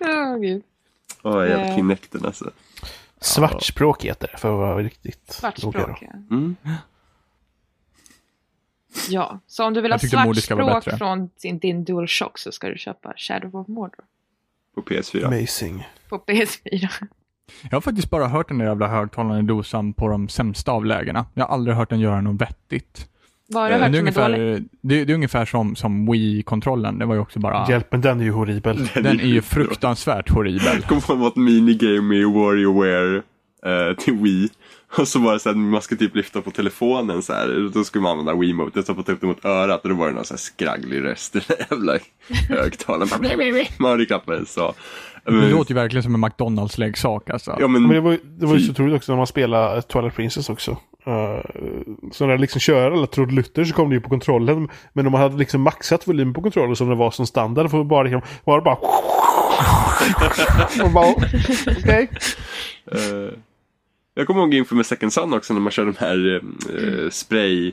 Åh, gud. oh, jävla Eh. Kinecten alltså. Svartspråk heter det för att vara riktigt. Svartspråk. Ja. Mm. ja, så om du vill ha svartspråk från din, din DualShock så ska du köpa Shadow of Mordor På PS4. Amazing. på PS4. Jag har faktiskt bara hört den där jävla högtalaren i dosan på de sämsta av lägena. Jag har aldrig hört den göra något vettigt. Du Eh, hört Det är, är ungefär, det, det är ungefär som, som Wii-kontrollen. Det var ju också bara... Hjälp, men den är ju horribel. Den är ju fruktansvärt horribel. Kom på något minigame i WarioWare eh, till Wii. Och så var det så att man skulle typ lyfta på telefonen så här. Då skulle man använda Wiimote. Så på upp det mot örat och då var det någon så här skragglig röst i den jävla högtalaren. Man hörde knappt vad den sa. Det låter ju verkligen som en McDonalds-leksak alltså. Ja Men det men var, ju- det var ju så otroligt också när man spelade Twilight Princess också. Uh, så när det liksom kör alla trudelutter så kom det ju på kontrollen. Men om man hade liksom maxat volym på kontrollen som det var som standard bara liksom, var det bara... Bara Okej. Eh, jag kommer ihåg inför med Second Sun också när man kör de här eh, spray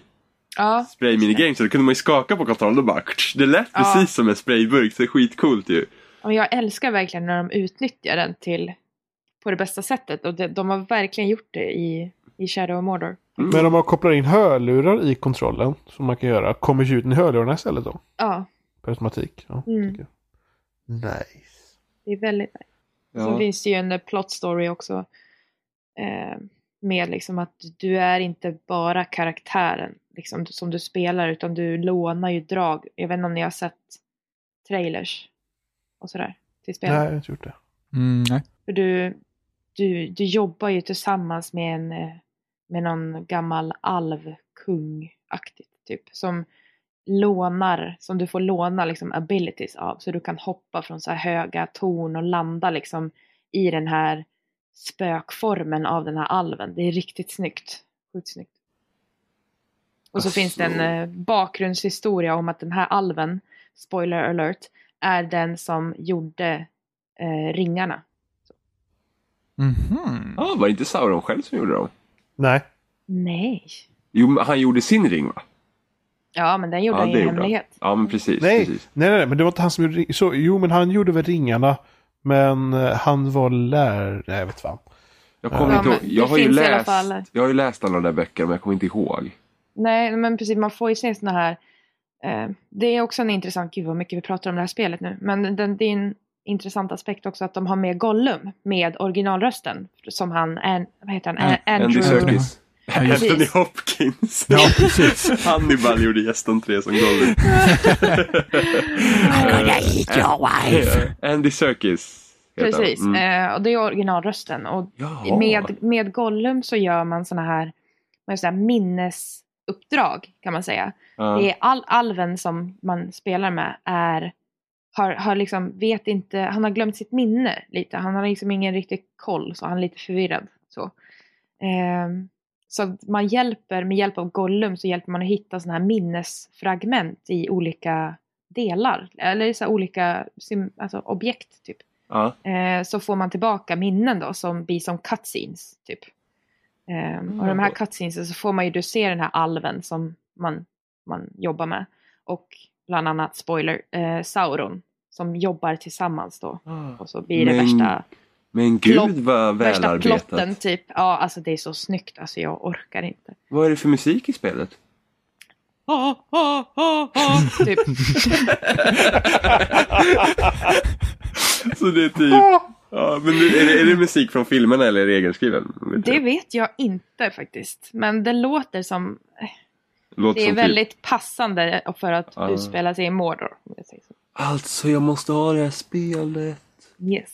Ja, spray minigames. Då kunde man ju skaka på kontrollen och bara Det lät Ja. precis som en sprayburk, så det är skitcoolt ju. jag älskar verkligen när de utnyttjar den till på det bästa sättet. Och det, de har verkligen gjort det i, i Shadow of Mordor. Men om man kopplar in hörlurar i kontrollen, som man kan göra, kommer ljuden i hörlurarna istället då? Ja, Per automatik? Ja, Mm. Nice. det är väldigt nice. Så Ja. finns det ju en plot story också. Eh, med liksom att du är inte bara karaktären liksom, som du spelar utan du lånar ju drag. Jag vet inte om ni har sett trailers och sådär till spelet. Nej, jag har inte gjort det. Mm, nej. För du, du, du jobbar ju tillsammans med en eh, med någon gammal alvkung-aktigt typ. Som lånar, som du får låna liksom abilities av. Så du kan hoppa från så här höga torn och landa liksom i den här spökformen av den här alven. Det är riktigt snyggt. Sjukt snyggt. Och så Alltså. finns det en eh, bakgrundshistoria om att den här alven, spoiler alert, är den som gjorde eh, ringarna. Mhm. Ah, var det inte Sauron själv som gjorde dem? Nej. Nej. Jo, men han gjorde sin ring va? Ja, men den gjorde Ja, han det i gjorde han. hemlighet. Ja, men precis. Nej. precis. nej, nej, nej, men det var inte han som gjorde ring- så, Jo, men han gjorde väl ringarna. Men eh, han var lär... Nej, jag vet fan. Jag kommer Ja, inte ihåg. Jag har, ju läst, jag har ju läst alla de där böckerna men jag kommer inte ihåg. Nej, men precis, man får ju se såna här... Eh, det är också en intressant... Gud vad mycket vi pratar om det här spelet nu. Men den, det är en intressant aspekt också att de har med Gollum med originalrösten. Som han, An, vad heter han? An- An- Andy Andrew... Serkis. Anthony Hopkins. Ja, precis. Hannibal gjorde gästentré som Gollum. Eh, Andy Serkis. Precis, Mm. eh, och det är originalrösten. Och med, med Gollum så gör man såna här, säga, minnesuppdrag kan man säga. Ja. Det är all, alven som man spelar med är, har, har liksom, vet inte, han har glömt sitt minne lite. Han har liksom ingen riktig koll så han är lite förvirrad. Så, Ehm, så att man hjälper, med hjälp av Gollum så hjälper man att hitta sådana här minnesfragment i olika delar. Eller så här olika alltså objekt typ. Ja. Eh, så får man tillbaka minnen då som blir som cutscenes typ. Eh, och de här cutscenes så får man ju då se den här alven som man, man jobbar med. Och bland annat, spoiler, eh, Sauron som jobbar tillsammans då. Och så blir det Men värsta, Men gud Plott- vad värsta välarbetat. plotten typ. Ja, alltså det är så snyggt. Alltså jag orkar inte. Vad är det för musik i spelet? typ. Så det är typ... Ja, men är det, är det musik från filmerna eller är det egenskriven? Vet Det du? vet jag inte faktiskt. Men det låter som, Låter det är som typ- väldigt passande för att Ja. utspela sig i Mordor. jag. Alltså jag måste ha det här spelet. Yes.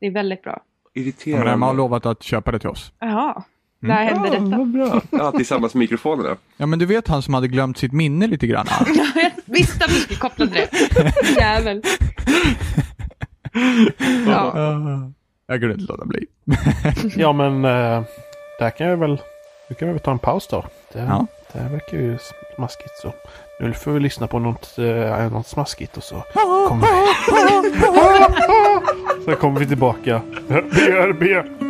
Det är väldigt bra. Irriterande. Men de har lovat att köpa det till oss. Jaha, när hände ja, detta? vad bra. Ja, tillsammans med mikrofonerna. Ja, men du vet han som hade glömt sitt minne lite grann? jag visste att du skulle koppla till det. Jävel. Ja. Jag kunde inte låta bli. Ja, men eh, där kan jag väl... Nu kan vi väl ta en paus då. Det, Ja. det här verkar ju smaskigt så. Nu får vi lyssna på något, eh, något smaskigt och så kommer där kommer vi tillbaka. BRB!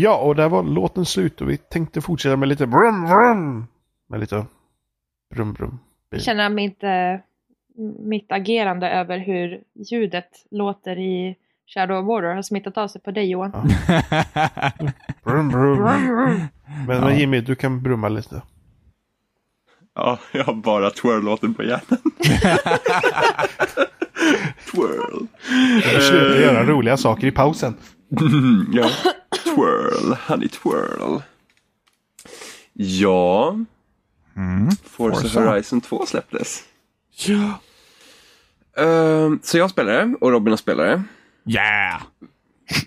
Ja, och där var låten slut och vi tänkte fortsätta med lite brum brum. Med lite brum brum. Jag känner mitt, eh, mitt agerande över hur ljudet låter i Shadow of Mordor har smittat av sig på dig Johan. Ja. Brum brum. Men, Ja. men Jimmy, du kan brumma lite. Ja, jag har bara twirl-låten på hjärnan. twirl. Du slutar göra roliga saker i pausen. Ja, twirl, honey twirl. Ja, Mm. Forza, Forza. Horizon 2 släpptes. Ja. Ehm, så jag spelade och Robin har spelare. Yeah!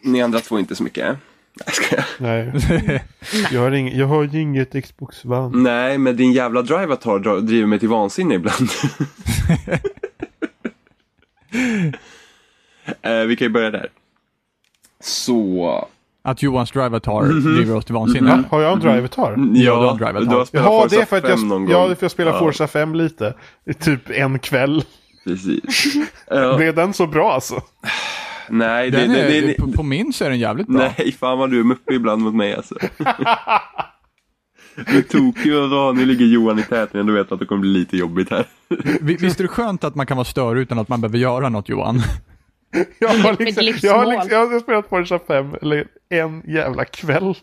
Ni andra två inte så mycket. Nej, ska jag. Nej, jag har, ing, jag har ju inget Xbox One. Nej, men din jävla drivatar dra- driver mig till vansinne ibland. Eh, vi kan ju börja där. Så... Att Johans drivatar driver oss till vansinne. Ja, har jag en Drivatar? Ja, du har en drivatar. du har spelat Jaha, Forza det är för att 5 jag, någon ja, gång. det är för att jag spelar Ja, Forza 5 lite. I Typ en kväll. Precis. Ja, Blev den så bra alltså? nej, det, det, är, det, det, på, på min så är den jävligt bra. nej, fan vad du är muppig ibland mot mig alltså. Du är tokig och då, nu ligger Johan i tätningen, du vet att det kommer bli lite jobbigt här. Vi- Visst är det skönt att man kan vara störig utan att man behöver göra något Johan? Jag har, liksom, jag, har liksom, jag har spelat Forza 5 eller en jävla kväll.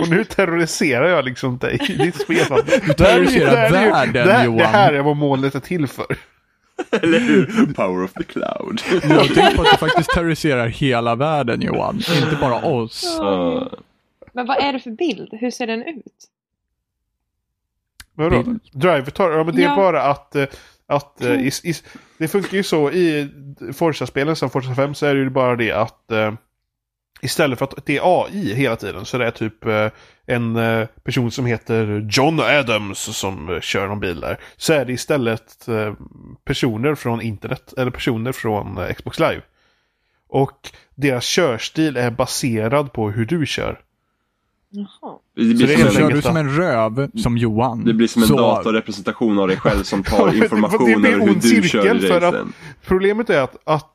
Och nu terroriserar jag liksom dig i ditt spel. Du terroriserar världen, det, här, Johan. det här är vad målet är till för. Eller hur? Power of the cloud. Jag tänker på att du faktiskt terroriserar hela världen Johan, inte bara oss. Ja. Men vad är det för bild? Hur ser den ut? Vadå? Driver ja men det är Ja. bara att, eh, att eh, i, i, det funkar ju så i Forza-spelen som Forza 5 så är det ju bara det att eh, istället för att det är AI hela tiden så det är typ eh, en eh, person som heter John Adams som eh, kör någon bil där. Så är det istället eh, personer från internet eller personer från eh, Xbox Live. Och deras körstil är baserad på hur du kör. Jaha. Det Så blir det är Kör du som en röv som Johan? det blir som en så, datorrepresentation av dig själv som tar information över hur du kör cirkel i för att- racen. Problemet är att, att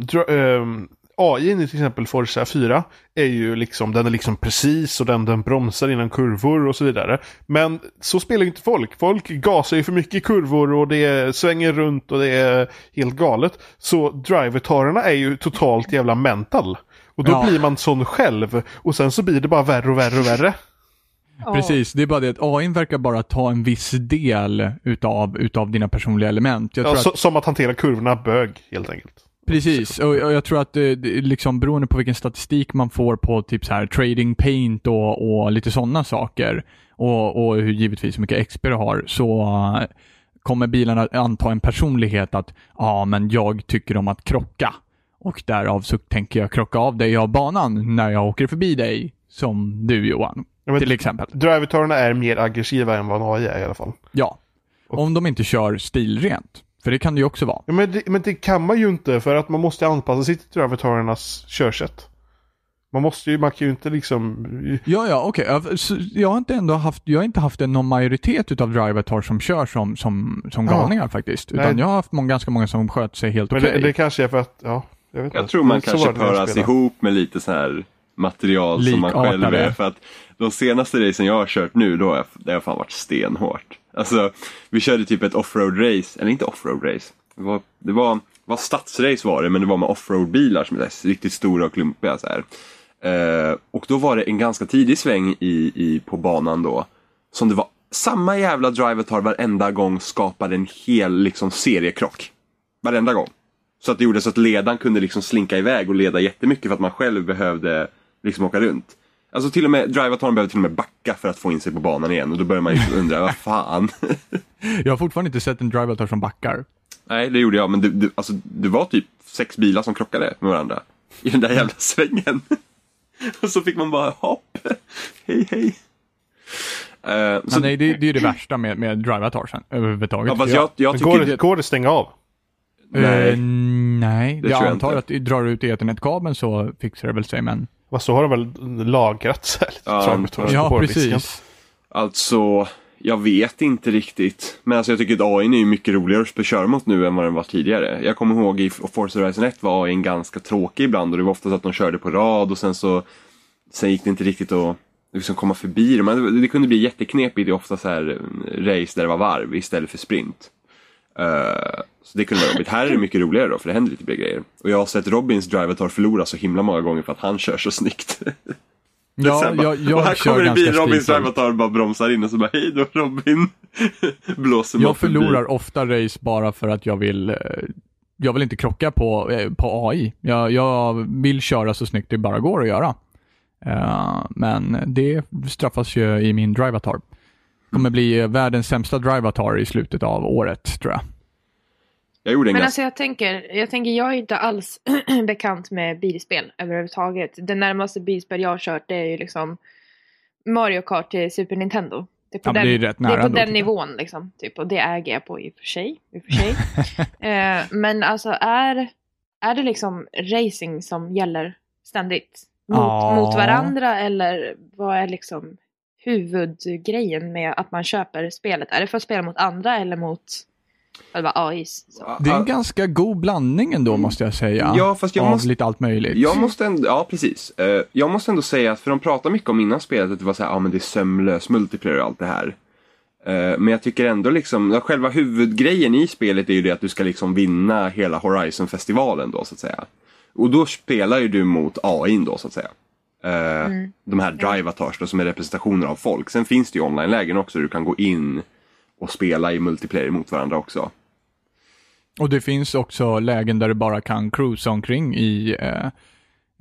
dra, ehm, AI i till exempel Forza 4 är ju liksom, den är liksom precis och den, den bromsar innan kurvor och så vidare. Men så spelar ju inte folk. Folk gasar ju för mycket i kurvor och det svänger runt och det är helt galet. Så drivertarerna är ju totalt jävla mental. Och då Ja. blir man sån själv. Och sen så blir det bara värre och värre och värre. Precis, det är bara det att AI verkar bara ta en viss del utav, utav dina personliga element. Jag Ja, att, som att hantera kurvorna bög helt enkelt. precis, och, jag tror att är liksom beroende på vilken statistik man får på typ så här trading paint och, och lite sådana saker och, och hur givetvis hur mycket XP du har så eh, kommer bilarna anta en personlighet att ja, men jag tycker om att krocka och därav så tänker jag krocka av dig av banan när jag åker förbi dig som du Johan, Ja, till exempel. Drivertarerna är mer aggressiva än vad en AI är i alla fall. Ja. Och- Om de inte kör stilrent. För det kan det ju också vara. Ja, men, det, men det kan man ju inte för att man måste anpassa sig till drivertarernas körsätt. Man måste ju, man kan ju inte liksom... Ja, ja, okej. Så Jag har inte ändå haft, jag har inte haft en någon majoritet utav drivatar som kör som, som, som galningar faktiskt. Utan Nej. jag har haft många, ganska många som sköt sig helt okej. det, det kanske är för att, ja, jag vet Jag inte. tror man kanske paras ihop med lite så här material som man själv Likartade. är. För att de senaste racen jag har kört nu, då har jag, det har fan varit stenhårt. Alltså, vi körde typ ett offroad-race, eller inte offroad-race. Det var, det var, var stadsrace var det, men det var med offroad-bilar som är riktigt stora och klumpiga. Så här. Eh, och då var det en ganska tidig sväng i, i, på banan då. Som det var samma jävla drivatar varenda gång skapade en hel liksom, seriekrock. Varenda gång. Så att det gjorde så att ledaren kunde liksom slinka iväg och leda jättemycket för att man själv behövde liksom åka runt. Alltså till och med drivatorn behövde till och med backa för att få in sig på banan igen och då börjar man ju undra, vad fan. Jag har fortfarande inte sett en drivatar som backar. Nej, det gjorde jag, men det, det, alltså, det var typ sex bilar som krockade med varandra i den där jävla svängen. och så fick man bara hopp, hej hej. Eh, så, Så, nej, det, det är ju det värsta med, med drivatarsen överhuvudtaget. ja, jag, jag tycker Går det, går det att stänga av? Nej. Eh, nej, Det jag jag antar inte. att drar du ut ethernetkabeln så fixar det väl sig, men... Vad så har de väl lagrat så här lite Ja, Ja, precis. Alltså, Jag vet inte riktigt. Men alltså jag tycker att AI är mycket roligare att köra mot nu än vad den var tidigare. Jag kommer ihåg i Forza Horizon 1 var AI ganska tråkig ibland och det var ofta så att de körde på rad och sen så sen gick det inte riktigt att liksom komma förbi dem. Det, det kunde bli jätteknepigt i ofta så här eh, race där det var varv istället för sprint. Uh, så det kunde vara jobbigt. Här är det mycket roligare då för det händer lite mer grejer. Och jag har sett Robins drivatar förlora så himla många gånger för att han kör så snyggt. Ja, bara, jag, jag och här kör kommer en bil, Robins drivatar bara bromsar in och så bara hej då Robin. Blåser Jag förlorar ofta race bara för att jag vill eh, jag vill inte krocka på, eh, på AI. Jag, jag vill köra så snyggt det bara går att göra. Eh, men det straffas ju i min drivatar. Kommer bli världens sämsta drivatar i slutet av året, tror jag. Jag gjorde en Men ganska... alltså jag tänker, jag tänker, jag är inte alls bekant med bilspel överhuvudtaget. Det närmaste bilspel jag har kört det är ju liksom Mario Kart till Super Nintendo. Det är på Ja, den, det är rätt det är på den nivån liksom. Typ, och det äger jag på i och för sig. I och för sig. eh, men alltså är, är det liksom racing som gäller ständigt? Mot, mot varandra eller vad är liksom huvudgrejen med att man köper spelet? Är det för att spela mot andra eller mot själva AIs? Så. Det är en ganska god blandning ändå, måste jag säga. Ja, fast jag av måste- lite allt möjligt. Jag måste ändå, ja precis. Eh, jag måste ändå säga att, för de pratar mycket om innan spelet att det var så här, ja men det är sömlös multiplayer och allt det här. Eh, men jag tycker ändå liksom, själva huvudgrejen i spelet är ju det att du ska liksom vinna hela Horizon-festivalen då så att säga. Och då spelar ju du mot AI då så att säga. Eh, De här drivatars då som är representationer av folk. Sen finns det ju online-lägen också där du kan gå in och spela i multiplayer mot varandra också. Och det finns också lägen där du bara kan cruisa omkring i, eh,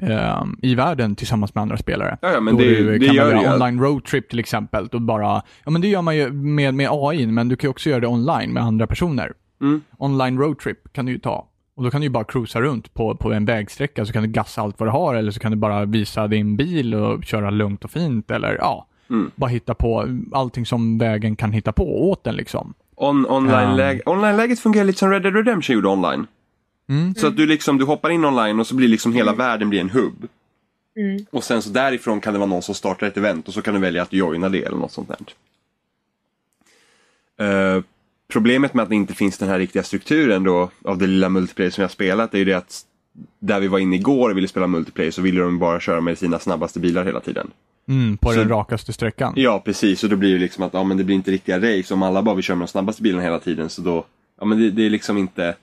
eh, i världen tillsammans med andra spelare. Ja, ja, men Då det- du det kan gör man det göra online roadtrip till exempel. Då bara, ja men det gör man ju med, med AI, men du kan också göra det online med andra personer. Mm. Online roadtrip kan du ju ta. Och då kan du ju bara cruisa runt på, på en vägsträcka så kan du gassa allt vad du har eller så kan du bara visa din bil och köra lugnt och fint eller ja, Mm. bara hitta på allting som vägen kan hitta på åt den liksom. On, online-läge, online-läget fungerar lite som Red Dead Redemption gjorde online. Mm. Så att du liksom, du hoppar in online och så blir liksom hela världen blir en hubb. Mm. Och sen så därifrån kan det vara någon som startar ett event och så kan du välja att joina det eller något sånt där. Eh, problemet med att det inte finns den här riktiga strukturen då av det lilla multiplayer som jag spelat är ju det att där vi var inne igår och ville spela multiplayer så ville de bara köra med sina snabbaste bilar hela tiden. Mm, på Så- den rakaste sträckan. Ja precis och då blir det liksom att ja, men det blir inte riktiga race om alla bara vill köra med de snabbaste bilarna hela tiden så då ja men det, det är liksom inte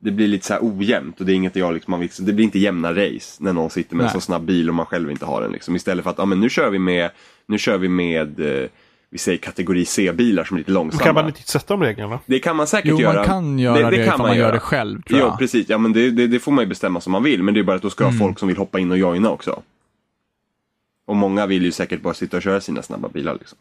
det blir lite så här ojämnt och det är inget jag liksom, man vill, det blir inte jämna race när någon sitter med en Nej. så snabb bil och man själv inte har den liksom. Istället för att ja, men nu kör vi med nu kör vi med eh, vi säger kategori C-bilar som är lite långsamma. kan man inte sätta de reglerna. Det kan man säkert Jo, göra. man kan göra det, ifall man gör det själv tror Jo, jag. precis. Ja, men det, det, det får man ju bestämma som man vill. Men det är bara att då ska Mm. ha folk som vill hoppa in och joina också. Och många vill ju säkert bara sitta och köra sina snabba bilar. Liksom.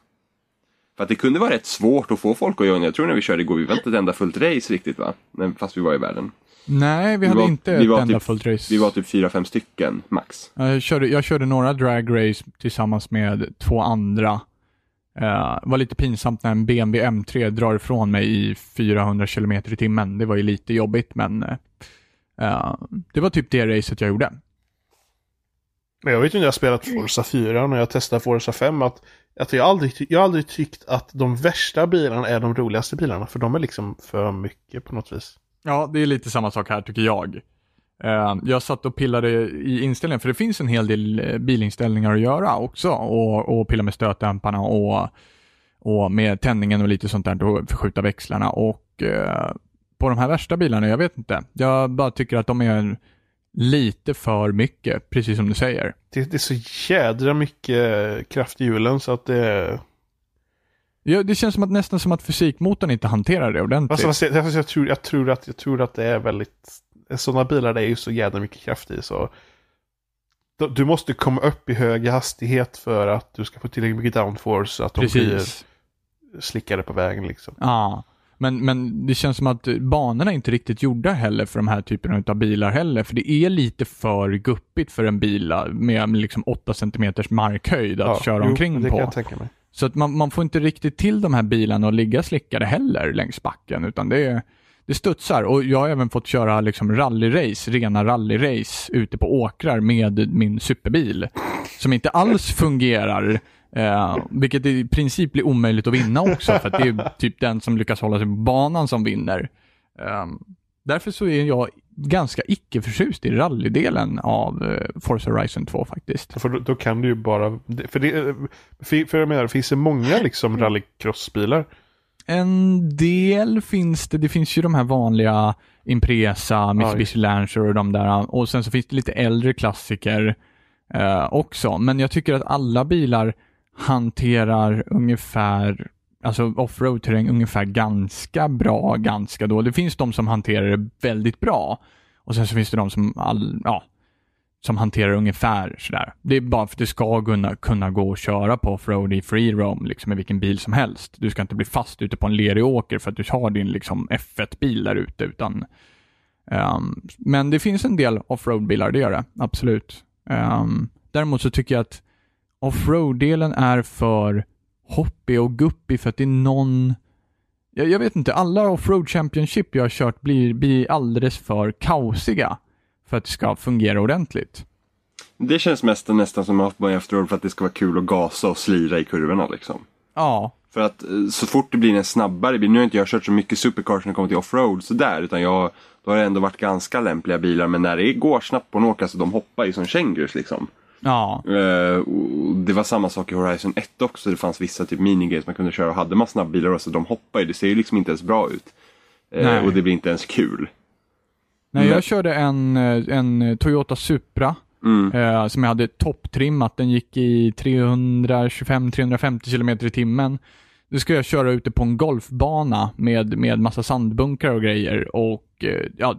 För att det kunde vara rätt svårt att få folk att joina. Jag tror när vi körde igår, vi var inte ett enda fullt race riktigt va? Fast vi var i världen. Nej, vi Vi hade var- inte vi ett enda typ- fullt race. Vi var typ fyra, fem stycken max. jag, körde, jag körde några drag race tillsammans med två andra. Eh, Det var lite pinsamt när en BMW M3 drar ifrån mig i 400 km i timmen. Det var ju lite jobbigt, men eh, eh, det var typ det racet jag gjorde. Men jag vet ju när jag spelat Forza 4 och när jag testar Forza 5 att, att jag, aldrig, jag har aldrig tyckt att de värsta bilarna är de roligaste bilarna. För de är liksom för mycket på något vis. Ja, det är lite samma sak här tycker jag. Eh, Jag satt och pillade i inställningen, för det finns en hel del eh, bilinställningar att göra också. Och, och pilla med stötdämparna och, och med tändningen och lite sånt där och förskjuta växlarna. Och eh, på de här värsta bilarna, jag vet inte. Jag bara tycker att de är lite för mycket, precis som du säger. Det, det är så jädra mycket kraft i hjulen så att det... Ja, det känns som att, nästan som att fysikmotorn inte hanterar det ordentligt. Alltså, jag, jag, tror, jag, tror att, jag tror att det är väldigt... Sådana bilar det är ju så jädra mycket kraft i så... Du- måste komma upp i hög hastighet för att du ska få tillräckligt mycket downforce så att de blir precis. slickade på vägen liksom. Ja, men, men det känns som att banorna är inte riktigt gjorda heller för de här typerna av bilar heller. För det är lite för guppigt för en bil med liksom 8 cm markhöjd att köra jo, omkring det på. kan jag tänka mig. Så att man, man får inte riktigt till de här bilarna och ligga slickade heller längs backen, utan det, är- det studsar. Och jag har även fått köra liksom rallyrace, rena rallyrace ute på åkrar med min superbil. Som inte alls fungerar Eh, vilket i princip blir omöjligt att vinna också, för att det är typ den som lyckas hålla sig på banan som vinner. Eh, därför så är jag ganska icke-förtjust i rallydelen av eh, Forza Horizon 2 faktiskt. För då, då kan du ju bara... För, det, för, för jag menar, finns det många liksom rallycrossbilar? En del finns det, det finns ju de här vanliga Impresa, Mitsubishi Lancer och de där. Och sen så finns det lite äldre klassiker eh, också. Men jag tycker att alla bilar hanterar ungefär, alltså offroad-terräng ungefär ganska bra, ganska dåligt. Det finns de som hanterar det väldigt bra. Och sen så finns det de som, all, ja, som hanterar ungefär sådär. Det är bara för att det ska kunna, kunna gå att köra på offroad i free roam, liksom med vilken bil som helst. Du ska inte bli fast ute på en lerig åker för att du har din liksom F1-bil där ute, utan um, men det finns en del offroad-bilar, det gör det, absolut. Um, däremot så tycker jag att offroad-delen är för hoppig och guppig för att det är någon jag, jag vet inte, alla offroad championship jag har kört blir, blir alldeles för kaosiga för att det ska fungera ordentligt. Det känns mest nästan som man efteråt för att det ska vara kul att gasa och slira i kurvorna liksom. Ja. För att eh, så fort det blir en snabbare bil, nu har inte jag kört så mycket supercars när det kommer till offroad sådär, utan jag, då har det ändå varit ganska lämpliga bilar, men när det går snabbt på en åker, så de hoppar ju som kängurus liksom. Ja. Uh, det var samma sak i Horizon 1 också, det fanns vissa typ minigames man kunde köra och hade man snabbbilar så de hoppar ju, det ser ju liksom inte ens bra ut. Uh, och det blir inte ens kul. Nej, jag körde en, eh, en Toyota Supra mm. eh, som jag hade topptrimmat. Den gick i 325-350 km i timmen. Nu ska jag köra ute på en golfbana med, med massa sandbunkar och grejer och eh, ja,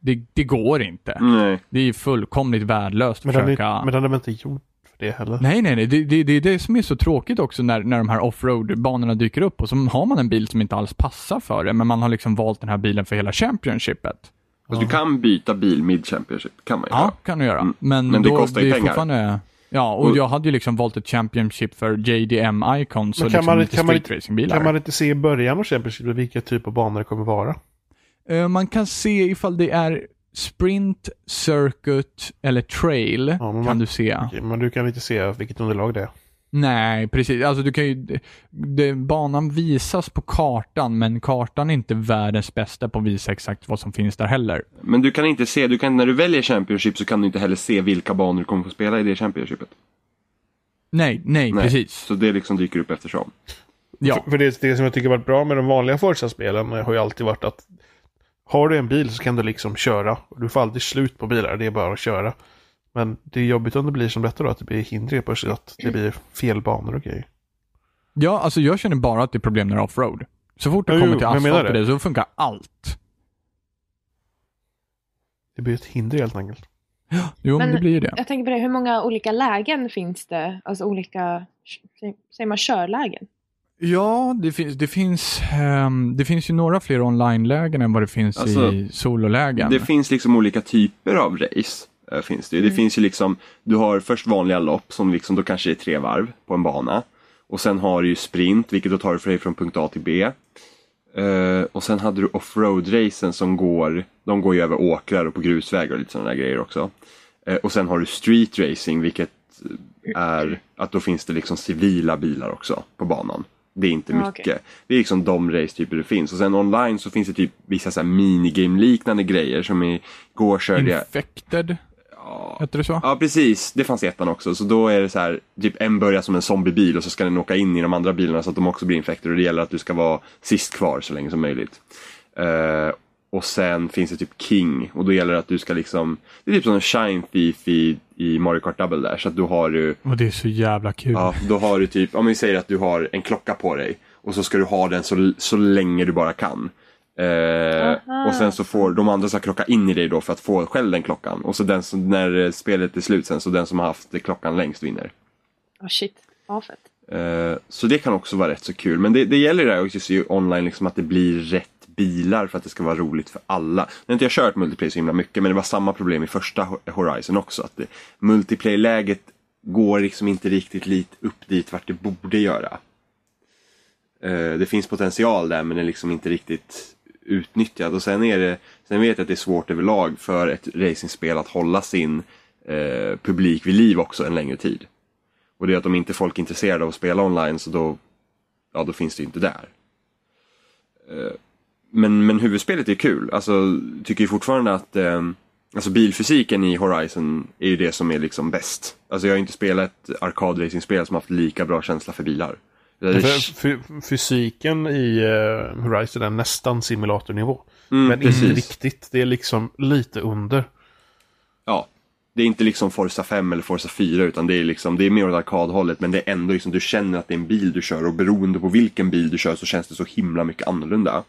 det, det, går inte. Nej. Det är fullkomligt värdelöst att försöka... Är, men den är väl inte gjord för det heller? Nej, nej, nej. Det, det, det är det som är så tråkigt också när, när de här offroad-banorna dyker upp och så har man en bil som inte alls passar för det, men man har liksom valt den här bilen för hela Championshipet. Alltså, du kan byta bil mid Championship, kan man ju Ja, kan du göra. Mm. Men, Men det då, kostar ju pengar. Fortfarande... Ja, och, och, jag hade ju liksom valt ett Championship för JDM Icons och liksom man, lite kan street racingbilar. Kan man inte se i början av Championship vilka typ av banor det kommer vara? Uh, man kan se ifall det är Sprint, Circuit eller Trail ja, kan man, du se. Okay, men du kan inte se vilket underlag det är? Nej, precis. Alltså du kan ju, det, banan visas på kartan, men kartan är inte världens bästa på att visa exakt vad som finns där heller. Men du kan inte se, du kan, när du väljer Championship så kan du inte heller se vilka banor du kommer få spela i det Championshipet. Nej, nej, nej precis. Så det liksom dyker upp eftersom. Ja. För, för det, det som jag tycker varit bra med de vanliga Forza-spelen har ju alltid varit att har du en bil så kan du liksom köra. Du får aldrig slut på bilar, det är bara att köra. Men det är jobbigt om det blir som detta då, att det blir hinder på att det blir fel banor och grejer. Ja, alltså jag känner bara att det är problem när det är offroad. Så fort det ja, kommer jo, till asfalt och det så funkar allt. Det blir ett hinder helt enkelt. Ja, jo, men, men det blir det. Jag tänker på det, hur många olika lägen finns det? Alltså olika, säger man körlägen? Ja, det finns, det finns, um, det finns ju några fler online-lägen än vad det finns alltså, i sololägen. Det finns liksom olika typer av race. Äh, finns det. Mm. det finns ju liksom, du har först vanliga lopp som liksom, då kanske är tre varv på en bana. Och sen har du ju sprint, vilket då tar dig från punkt A till B. Uh, och sen hade du offroad-racen som går, de går ju över åkrar och på grusvägar och lite sådana där grejer också. Uh, och sen har du street racing, vilket är att då finns det liksom civila bilar också på banan. Det är inte mycket. Okay. Det är liksom de racetyper det finns. Och sen online så finns det typ vissa minigame-liknande grejer som igår körde jag... Infected? Ja. Hette det så? Ja, precis. Det fanns i ettan också. Så då är det så här, typ en börjar som en zombiebil och så ska den åka in i de andra bilarna så att de också blir infekter och det gäller att du ska vara sist kvar så länge som möjligt. Uh, och sen finns det typ King och då gäller det att du ska liksom, det är typ som en Shine Thief i, i Mario Kart Double där. Så att du har du... Och det är så jävla kul. Ja, då har du typ, om vi säger att du har en klocka på dig och så ska du ha den så, så länge du bara kan. Eh, och sen så får de andra ska krocka in i dig då för att få själv den klockan. Och så den som, när spelet är slut sen, så den som har haft klockan längst vinner. Oh shit, vad fett. Eh, så det kan också vara rätt så kul. Men det, det gäller det också ju online liksom att det blir rätt bilar för att det ska vara roligt för alla. Nu har inte jag kört multiplayer så himla mycket men det var samma problem i första Horizon också. Att multiplayer-läget går liksom inte riktigt lit upp dit vart det borde göra. Eh, det finns potential där men det är liksom inte riktigt utnyttjad. Och sen, är det, sen vet jag att det är svårt överlag för ett racingspel att hålla sin eh, publik vid liv också en längre tid. Och det är att om inte folk är intresserade av att spela online så då, ja, då finns det ju inte där. Eh, men, men huvudspelet är kul. Alltså, tycker ju fortfarande att eh, alltså bilfysiken i Horizon är ju det som är liksom bäst. Alltså jag har inte spelat ett arkadracingspel som haft lika bra känsla för bilar. Det- För, fysiken i uh, Horizon är nästan simulatornivå. Mm, men precis. inte riktigt. Det är liksom lite under. Ja. Det är inte liksom Forza 5 eller Forza 4 utan det är liksom, det är mer åt arkadhållet men det är ändå liksom, du känner att det är en bil du kör och beroende på vilken bil du kör så känns det så himla mycket annorlunda.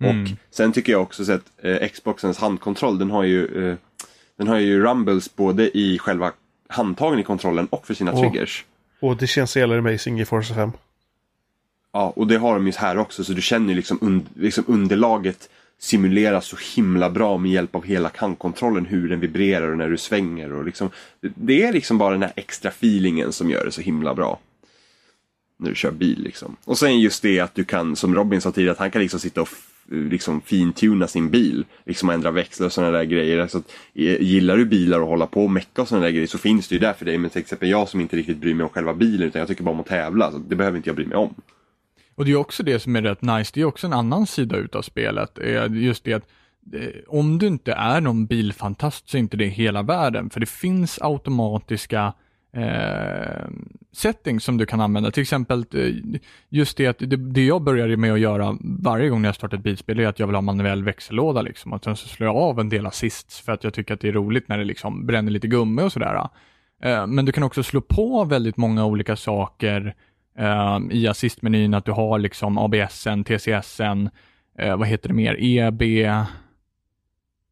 Och sen tycker jag också så att eh, Xboxens handkontroll den har ju eh, Den har ju rumbles både i själva handtagen i kontrollen och för sina Åh. triggers. Och det känns så jävla amazing i Forza 5. Ja, och det har de ju här också så du känner ju liksom, un, liksom underlaget simuleras så himla bra med hjälp av hela kantkontrollen. hur den vibrerar och när du svänger och liksom det- är liksom bara den här extra feelingen som gör det så himla bra. När du kör bil liksom. Och sen just det att du kan, som Robin sa tidigare, att han kan liksom sitta och liksom fintuna sin bil. Liksom ändra växlar och sådana där grejer. Så att, eh, gillar du bilar och hålla på och mecka och sådana där grejer så finns det ju där för dig. Men till exempel jag som inte riktigt bryr mig om själva bilen utan jag tycker bara om att tävla. Så det behöver inte jag bry mig om. Och det är också det som är rätt nice, det är också en annan sida utav spelet. är Just det att eh, om du inte är någon bilfantast så är inte det hela världen. För det finns automatiska eh, settings som du kan använda. Till exempel eh, just det att det, det jag började med att göra varje gång jag startar ett bilspel är att jag vill ha manuell växellåda liksom. Och sen så slår jag av en del assists för att jag tycker att det är roligt när det liksom bränner lite gummi och sådär. Eh, men du kan också slå på väldigt många olika saker eh, i assistmenyn att du har liksom ABSen, TCSen, eh, vad heter det mer, EB,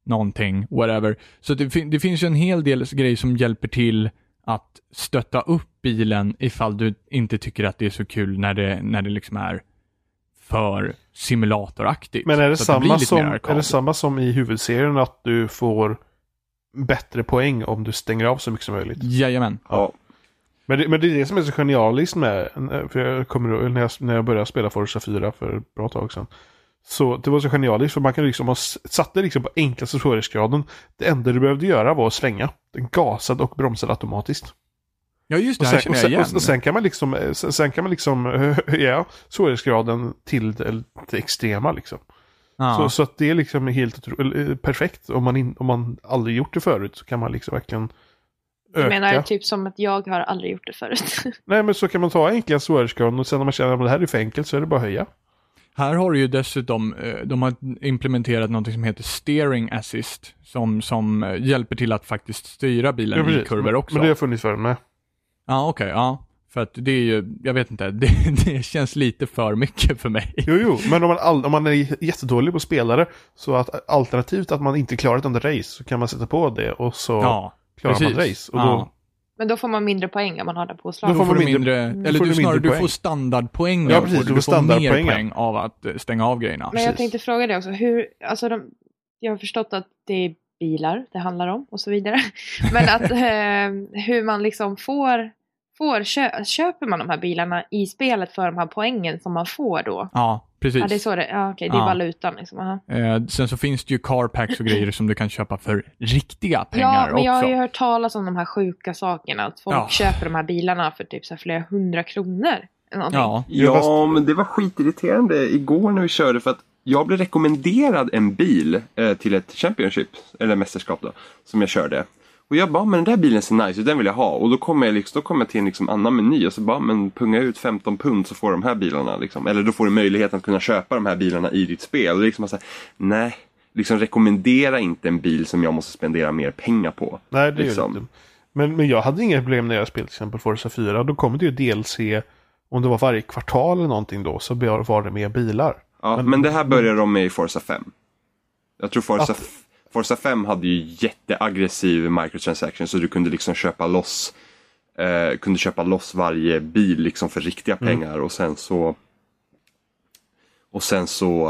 någonting, whatever. Så det, fin- det finns ju en hel del grejer som hjälper till att stötta upp bilen ifall du inte tycker att det är så kul när det, när det liksom är för simulatoraktigt. Men är det, samma lite som, är det samma som i huvudserien att du får bättre poäng om du stänger av så mycket som möjligt? Jajamän. Ja, Men det, men det är det som är så genialiskt med, för jag kommer när jag, när jag började spela Forza 4 för ett bra tag sedan. Så det var så genialiskt för man kan liksom ha s- satt det liksom på enklaste svårighetsgraden. Det enda du behövde göra var att svänga. Den gasade och bromsade automatiskt. Ja, just det, Och här sen, känner och jag sen, igen. och, och sen kan man liksom, eh, sen, sen kan man liksom höja svårighetsgraden till det, det extrema liksom. ja. Så, så att det är liksom helt eh, perfekt. Om man, in, om man aldrig gjort det förut så kan man liksom verkligen Du öka. menar typ som att jag har aldrig gjort det förut. Nej men så kan man ta enkla svårighetsgraden och sen när man känner att det här är för enkelt så är det bara att höja. Här har du ju dessutom, eh, de har implementerat något som heter steering assist, som, som eh, hjälper till att faktiskt styra bilen Ja, i kurvor också. men det har funnits förr med. Ja, okej, ja. För att det är ju, jag vet inte, det, det känns lite för mycket för mig. Jo, jo, men om man, all, om man är jättedålig på spelare så att alternativt att man inte klarar ett under race så kan man sätta på det och så Ja, klarar man precis. race. Och Ja. då, Men då får man mindre poäng om man har det Då påslaget. Då får man du mindre, eller får du du snarare, mindre du får poäng. standardpoäng. Ja, precis, du du får får mer poäng av att eh, stänga av grejerna. Men jag Precis. tänkte fråga dig också, hur, alltså de, jag har förstått att det är bilar det handlar om och så vidare. Men att eh, hur man liksom får, får kö, köper man de här bilarna i spelet för de här poängen som man får då? Ja, precis. Ja, det är så det, ja okej, det är Ja. valutan liksom. Eh, sen så finns det ju carpacks och grejer som du kan köpa för riktiga pengar Ja, men också. jag har ju hört talas om de här sjuka sakerna, att folk Ja. köper de här bilarna för typ så här flera hundra kronor. någonting. Ja, Ja, fast- Ja, men det var skitirriterande igår när vi körde för att jag blev rekommenderad en bil eh, till ett Championship, eller mästerskap då, som jag körde. Och jag bara, men den där bilen ser nice ut, den vill jag ha. Och då kommer jag, liksom, då kommer jag till en liksom annan meny och så bara, men punga ut 15 pund så får du de här bilarna. Liksom. Eller då får du möjlighet att kunna köpa de här bilarna i ditt spel. Och det liksom så här, nej, liksom rekommendera inte en bil som jag måste spendera mer pengar på. nej, det liksom. ju inte. Men, men jag hade inga problem när jag spelade till exempel Forza 4. Då kom det ju DLC, om det var varje kvartal eller någonting då, så var det mer bilar. Ja, men, Men- det här börjar de med i Forza 5. Jag tror Forza, Att- Forza 5 hade ju jätteaggressiv microtransaction så du kunde liksom köpa loss eh, kunde köpa loss varje bil liksom för riktiga pengar och sen så och sen så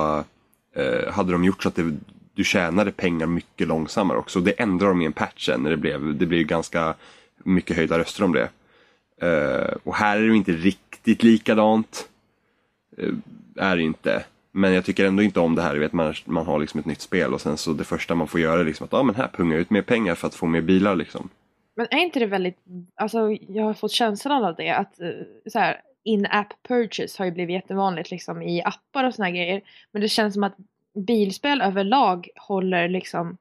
eh, hade de gjort så att det, du tjänade pengar mycket långsammare också. Det ändrade de i en patch sen när det blev, det blev ganska mycket höjda röster om det. Eh, och här är det inte riktigt likadant. Eh, är det inte. Men jag tycker ändå inte om det här, du vet, man, man har liksom ett nytt spel och sen så det första man får göra är liksom att ah, men här punga ut mer pengar för att få mer bilar liksom. Men är inte det väldigt, alltså jag har fått känslan av det att eh, så här in-app purchase har ju blivit jättevanligt liksom i appar och såna här grejer. Men det känns som att bilspel överlag håller liksom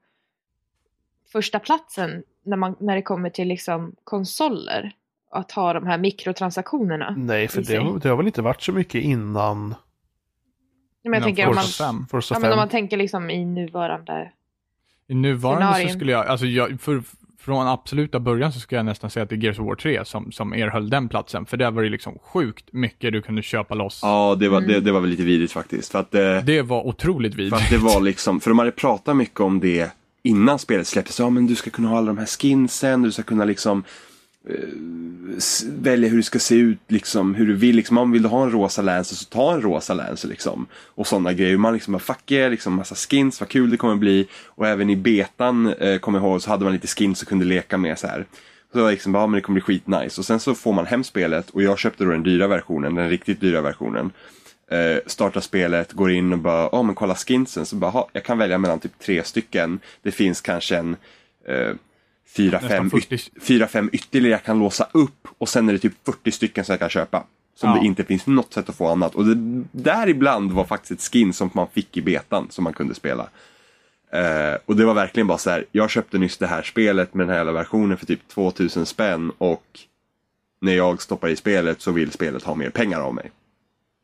första platsen när, man, när det kommer till liksom konsoler. Att ha de här mikrotransaktionerna. Nej, för det, har- det har väl inte varit så mycket innan Men jag tänker om man, Forza 5. Forza ja, 5. men om man tänker liksom i nuvarande I nuvarande så Scenarien. skulle jag, alltså jag, för, från absoluta början så skulle jag nästan säga att det är Gears of War 3 som, som erhöll den platsen. För där var det liksom sjukt mycket du kunde köpa loss. Ja, det var, Mm. det, det var väl lite vidrigt faktiskt. För att, eh, Det var otroligt för vidrigt. att det var liksom, för de hade pratat mycket om det innan spelet släpptes. Ja, men du ska kunna ha alla de här skinsen, du ska kunna liksom Eh, välja hur det ska se ut, liksom hur du vill. Liksom, om vill du ha en rosa Lancer så ta en rosa Lancer liksom. Och sådana grejer. Man liksom bara, fuck yeah, liksom massa skins, vad kul det kommer bli. Och även i betan, eh, kommer jag ihåg, så hade man lite skins och kunde leka med så här. Så det var liksom, ja men det kommer bli skitnice. Och sen så får man hem spelet och jag köpte då den dyra versionen, den riktigt dyra versionen. Eh, startar spelet, går in och bara, ja men kolla skinsen. Så bara, "Ha, jag kan välja mellan typ tre stycken. Det finns kanske en eh, fyra, fem, 40. yt- fyra, fem ytterligare jag kan låsa upp. Och sen är det typ 40 stycken som jag kan köpa. Som Ja. det inte finns något sätt att få annat. Och det, där ibland var faktiskt ett skin som man fick i betan som man kunde spela. Eh, och det var verkligen bara så här, jag köpte nyss det här spelet med den här jävla versionen för typ 2000 spänn och när jag stoppar i spelet så vill spelet ha mer pengar av mig.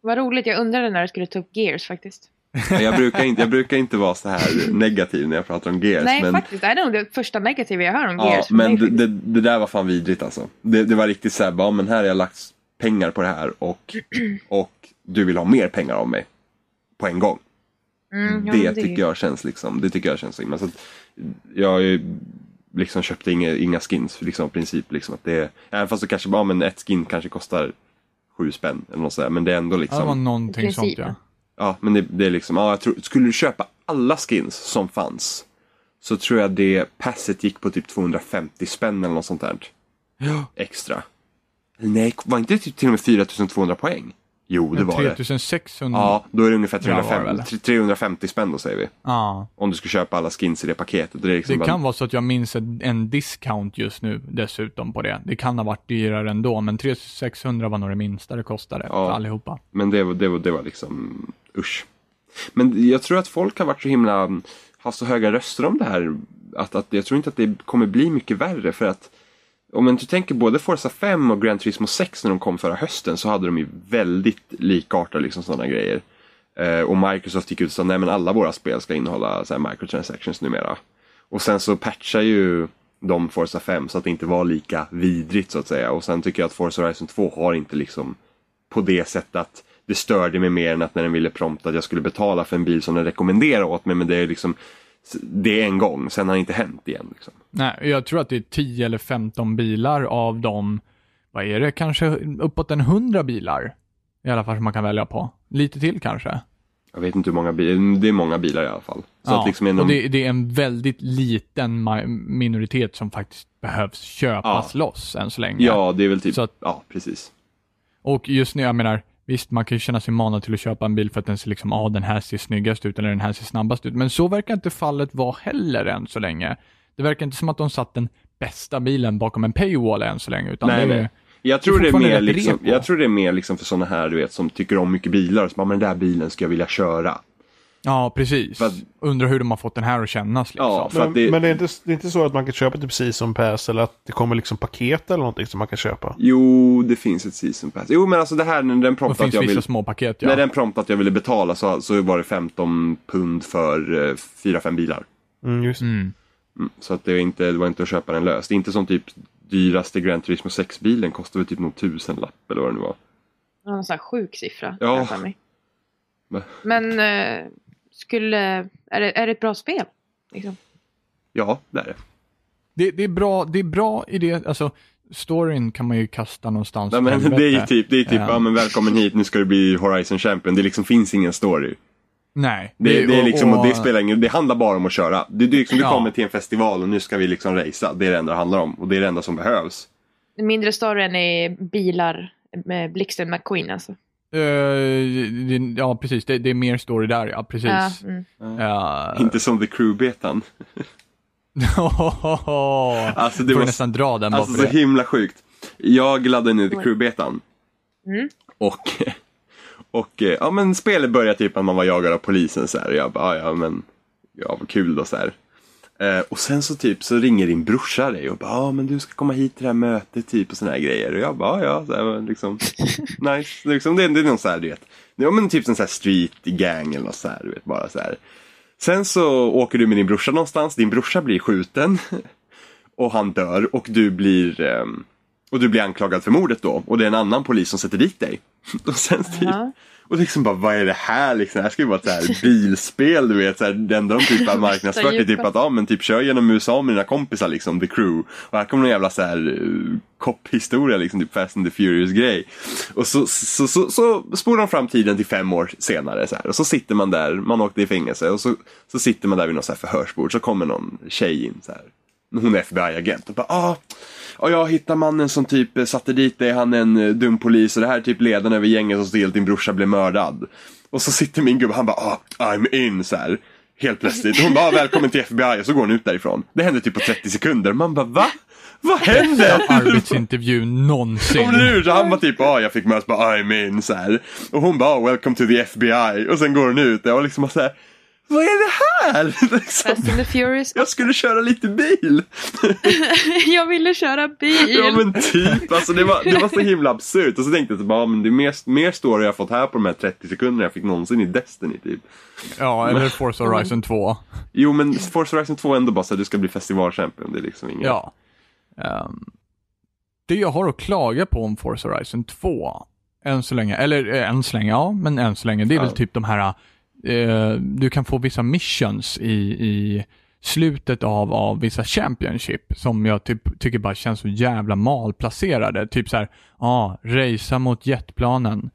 Vad roligt, jag undrade när du skulle ta upp Gears faktiskt. Jag brukar inte, jag brukar inte vara så här negativ när jag pratar om Gears. Nej, men, faktiskt. Det är nog det första negativa jag hör om ja, Gears. men det, det, det där var fan vidrigt alltså. Det, det var riktigt så här, bara, men här har jag lagt pengar på det här och, och du vill ha mer pengar av mig. På en gång. Mm, ja, det, är tycker jag känns liksom, det tycker jag känns så himla. Så att jag har ju liksom köpte inga, inga skins, liksom i princip. Liksom, att det, även fast det kanske bara, men ett skin kanske kostar sju spänn eller något sådär. Men det är ändå Ja, liksom. det var någonting I princip. sånt ja. Ja, men det, det är liksom, ja, jag tror, skulle du köpa alla skins som fanns så tror jag det passet gick på typ 250 spänn eller något sånt där Ja. extra. Nej, var inte det typ till och med 4200 poäng? Jo, det var det. 3600. Ja, då är det ungefär Ja, var det 350, 350 spänn då säger vi. Ja. Om du ska köpa alla skins i det paketet. Det, liksom Det bara- kan vara så att jag minns en, discount just nu dessutom på det. Det kan ha varit dyrare ändå, men 3600 var nog det minsta det kostade Ja. för allihopa. Men det, var- det, det var liksom, usch. Men jag tror att folk har varit så himla, haft så höga röster om det här. Att, att jag tror inte att det kommer bli mycket värre för att om man tänker både Forza 5 och Gran Turismo 6 när de kom förra hösten så hade de ju väldigt likartade liksom sådana grejer. Eh, och Microsoft gick ut och sa nej men alla våra spel ska innehålla så här microtransactions numera. Och sen så patchar ju de Forza 5 så att det inte var lika vidrigt så att säga. Och sen tycker jag att Forza Horizon 2 har inte liksom på det sättet att det störde mig mer än att när den ville prompta att jag skulle betala för en bil som den rekommenderade åt mig. Men det är liksom det är en gång, sen har det inte hänt igen. Liksom. Nej, jag tror att det är 10 eller 15 bilar av de, vad är det, kanske uppåt en 100 bilar. I alla fall som man kan välja på. Lite till kanske. Jag vet inte hur många bilar, det är många bilar i alla fall. Så ja, liksom inom, och det, det är en väldigt liten minoritet som faktiskt behövs köpas loss än så länge. Ja, det är väl typ, Så att- ja precis. Och just nu, jag menar, visst man kan ju känna sig manad till att köpa en bil för att den ser liksom, ja ah, den här ser snyggast ut eller den här ser snabbast ut. Men så verkar inte fallet vara heller än så länge. Det verkar inte som att de satt den bästa bilen bakom en paywall än så länge. Utan Nej, det är, nej. Jag tror, det är mer liksom, jag tror det är mer liksom för sådana här du vet som tycker om mycket bilar och så bara, men den där bilen ska jag vilja köra. Ja, precis. Att- Undrar hur de har fått den här att kännas liksom. Ja, för Men, att det, men det, är inte, det är inte så att man kan köpa typ Season Pass eller att det kommer liksom paket eller någonting som man kan köpa? Jo, det finns ett season pass. Jo, men alltså det här när den promptade att jag vill, små paket, ja. när den promptade att jag ville betala så, så var det 15 pund för eh, 4-5 bilar. Mm, just. Mm. Mm, så att det, var inte, det var inte att köpa den lös. Det är inte som typ dyraste Gran Turismo 6-bilen kostade väl typ någon tusenlapp eller vad det nu var. Ja, Någon sån här sjuk siffra. Ja. Men- Men eh, skulle... Är det, är det ett bra spel? Liksom? Ja, det är det. Det, det, är bra, det är bra i det, alltså storyn kan man ju kasta någonstans Nej, åt men det är ju typ, det är typ Ja. ja. men välkommen hit, nu ska du bli Horizon Champion. Det liksom finns ingen story. Nej. Det, det, är liksom, och, och- det spelar ingen det handlar bara om att köra. Det, det är liksom, du Ja. kommer till en festival och nu ska vi liksom racea. Det är det enda det handlar om och det är det enda som behövs. Mindre storyn är bilar med Blixten McQueen alltså. Eh, det, ja, precis. Det, det är mer story där, ja. Precis. Ja, mm. Ja, Inte som The Crew-betan. Alltså, det får var- du nästan dra den Alltså så det. himla sjukt. Jag laddade ner till crewbetan. Mm. Och, och eh, ja men spelet började typ att man var jagad av polisen så här. Och jag bara, ja men, ja vad kul då så här. Eh, och sen så typ så ringer din brorsa dig och bara, ja men du ska komma hit till det här mötet typ och såna här grejer. Och jag bara, ja så här, men liksom, nice. Liksom, det, det är någon så här, du vet. Ja men typ en sån här street gang eller något så här, du vet, bara så här. Sen så åker du med din brorsa någonstans, din brorsa blir skjuten. Och han dör och du blir ehm, och du blir anklagad för mordet då och det är en annan polis som sätter dit dig. Och sen typ, Ja. och liksom bara vad är det här liksom? Det här ska ju vara ett så här bilspel du vet. Så här, det enda de typ har marknadsfört är typ att ja men typ kör genom USA med dina kompisar liksom, the crew. Och här kommer någon jävla så här uh, cop-historia liksom, typ Fast and the Furious grej. Och så, så, så, så spolar de fram tiden till fem år senare så här. Och så sitter man där, man åkte i fängelse och så, så sitter man där vid något så här förhörsbord så kommer någon tjej in så här. Hon är FBI-agent och bara ah, Ja, jag hittar mannen som typ eh, satte dit dig, han är en eh, dum polis och det här är typ ledaren över gänget som ser till att din brorsa blev mördad. Och så sitter min gubbe, han bara ah, I'm in så här. Helt plötsligt. Hon bara ah, välkommen till FBI och så går hon ut därifrån. Det händer typ på 30 sekunder. Man bara va? Vad händer? Arbetsintervju någonsin. Om nu, så han bara typ, ah, jag fick mötas på I'm in så här. Och hon bara, ah, welcome to the FBI. Och sen går hon ut och liksom så här, vad är det här? Liksom, Fast and the Furious. jag skulle köra lite bil. jag ville köra bil. Ja men typ, alltså det var, det var så himla absurt. Och så tänkte jag att bara, men det är mer, mer story jag fått här på de här 30 sekunderna jag fick någonsin i Destiny typ. Ja, eller Forza Horizon 2. Jo men Forza Horizon 2 är ändå bara så att du ska bli festivalchampion. Det är liksom inget. Ja. Ehm, det jag har att klaga på om Forza Horizon 2, än så länge, eller eh, än så länge, ja, men än så länge, det är Ja. väl typ de här, eh, du kan få vissa missions i, i slutet av, av vissa Championship som jag typ, tycker bara känns så jävla malplacerade. Typ så här, ja, ah, racea mot jetplanen.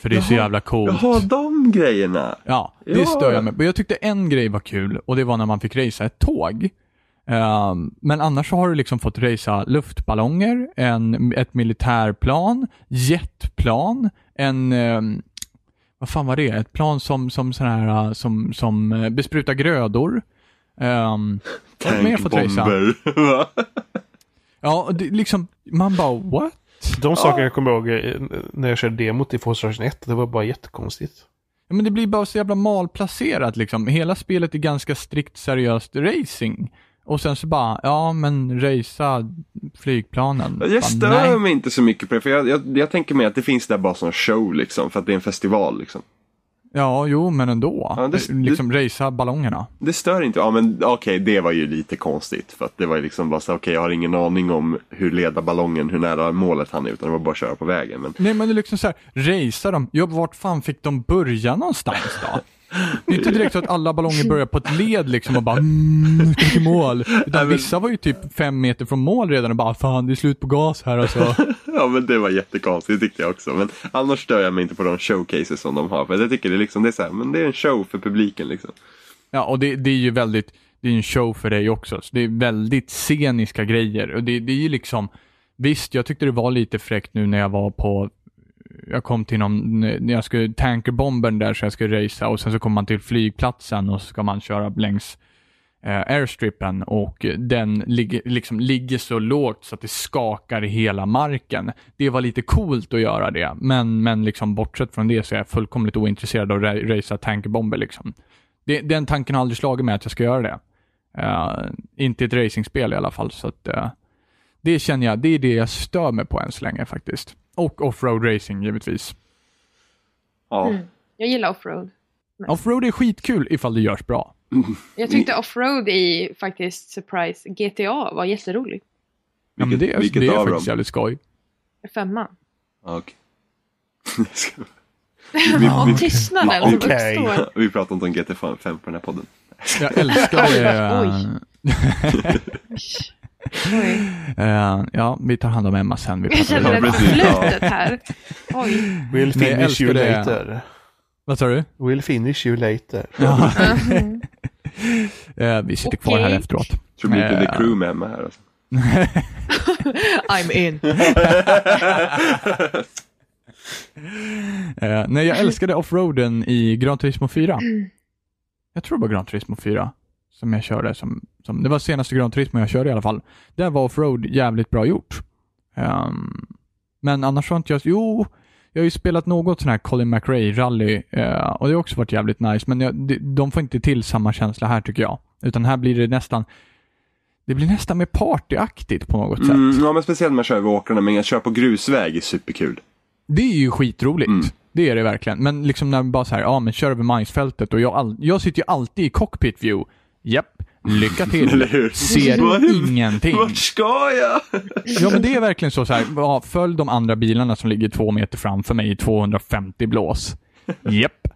För det är så Jaha. jävla coolt. Jaha, de grejerna. Ja, det Ja. stör jag mig Men Jag tyckte en grej var kul och det var när man fick racea ett tåg. Ehm, men annars så har du liksom fått racea luftballonger, en, ett militärplan, jetplan, en, ehm, vad fan var det? Ett plan som, som sån här, som, som eh, besprutar grödor. Um? Tankbomber. Va? Ja, det, liksom, man bara what? De saker jag kommer ihåg eh, när jag körde demot i Forza Horizon 1, det var bara jättekonstigt. Ja, men det blir bara så jävla malplacerat liksom. Hela spelet är ganska strikt seriöst racing. Och sen så bara, ja men racea flygplanen. Jag stör nej. mig inte så mycket på det, för jag, jag, jag tänker mig att det finns där bara som show liksom, för att det är en festival liksom. Ja, jo men ändå. Ja, det- liksom racea ballongerna. Det stör inte, ja men okej det var ju lite konstigt. För att det var ju liksom bara så okej jag har ingen aning om hur leda ballongen, hur nära målet han är, utan det var bara att köra på vägen. Men Nej men det är liksom så här, racea dem. Ja, vart fan fick de börja någonstans då? Det är inte direkt så att alla ballonger börjar på ett led liksom och bara mm, till mål. Utan vissa var ju typ fem meter från mål redan och bara fan det är slut på gas här alltså. ja men det var jättekonstigt tyckte jag också. Men annars stör jag mig inte på de showcases som de har. För jag tycker det är liksom, det är så här, men det är en show för publiken liksom. Ja, och det, det är ju väldigt, det är en show för dig också. Så det är väldigt sceniska grejer. Och det, det är ju liksom, visst, jag tyckte det var lite fräckt nu när jag var på, jag kom till någon, när jag skulle, tankerbomben där så jag skulle racea och sen så kommer man till flygplatsen och så ska man köra längs eh, airstripen och den ligger, liksom, ligger så lågt så att det skakar i hela marken. Det var lite coolt att göra det, men, men liksom bortsett från det så är jag fullkomligt ointresserad av att racea tankerbomber liksom. Det, den tanken har aldrig slagit mig att jag ska göra det. Eh, inte i ett racingspel i alla fall, så att eh, det känner jag, det är det jag stör mig på än så länge faktiskt. Och offroad racing givetvis. Ja. Mm. Jag gillar offroad. Offroad är skitkul ifall det görs bra. Jag tyckte offroad i faktiskt Surprise GTA var jätterolig. Ja, men det, är- vilket det är faktiskt dem? jävligt skoj. Femman. Okej. Ska- Ja, vi- tystnaden Ja, som okej. uppstår. Vi pratar inte om GT5 på den här podden. Jag älskade... Oj. Oj. eh, ja, vi tar hand om Emma sen. Vi Jag känner ja. förflutet här. Oj. We'll jag finish you det. later. Vad sa du? We'll finish you later. Ja, Mm. eh, vi sitter kvar här efteråt. Tror vi inte Eh. The Crew med Emma här alltså. I'm in. Eh, nej, jag älskade offroaden i Gran Turismo 4. Jag tror det var Gran Turismo 4. Som jag körde. Som, som, det var senaste Gran Turismo jag körde i alla fall. Där var offroad jävligt bra gjort. Ehm, men annars har inte jag... Jo, jag har ju spelat något sån här Colin McRae rally eh, och det har också varit jävligt nice. Men jag, de, de får inte till samma känsla här tycker jag. Utan här blir det nästan... Det blir nästan mer partyaktigt på något sätt. Mm, ja, men speciellt när man kör över åkrarna, men att köra på grusväg är superkul. Det är ju skitroligt. Mm. Det är det verkligen. Men liksom när man bara så här, ja men kör över majsfältet och jag, all, jag sitter ju alltid i cockpit view. Japp, lycka till. Ser Var- ingenting. Vart ska jag? Ja men det är verkligen så, så här, ja, följ de andra bilarna som ligger två meter framför mig i 250 blås. Japp.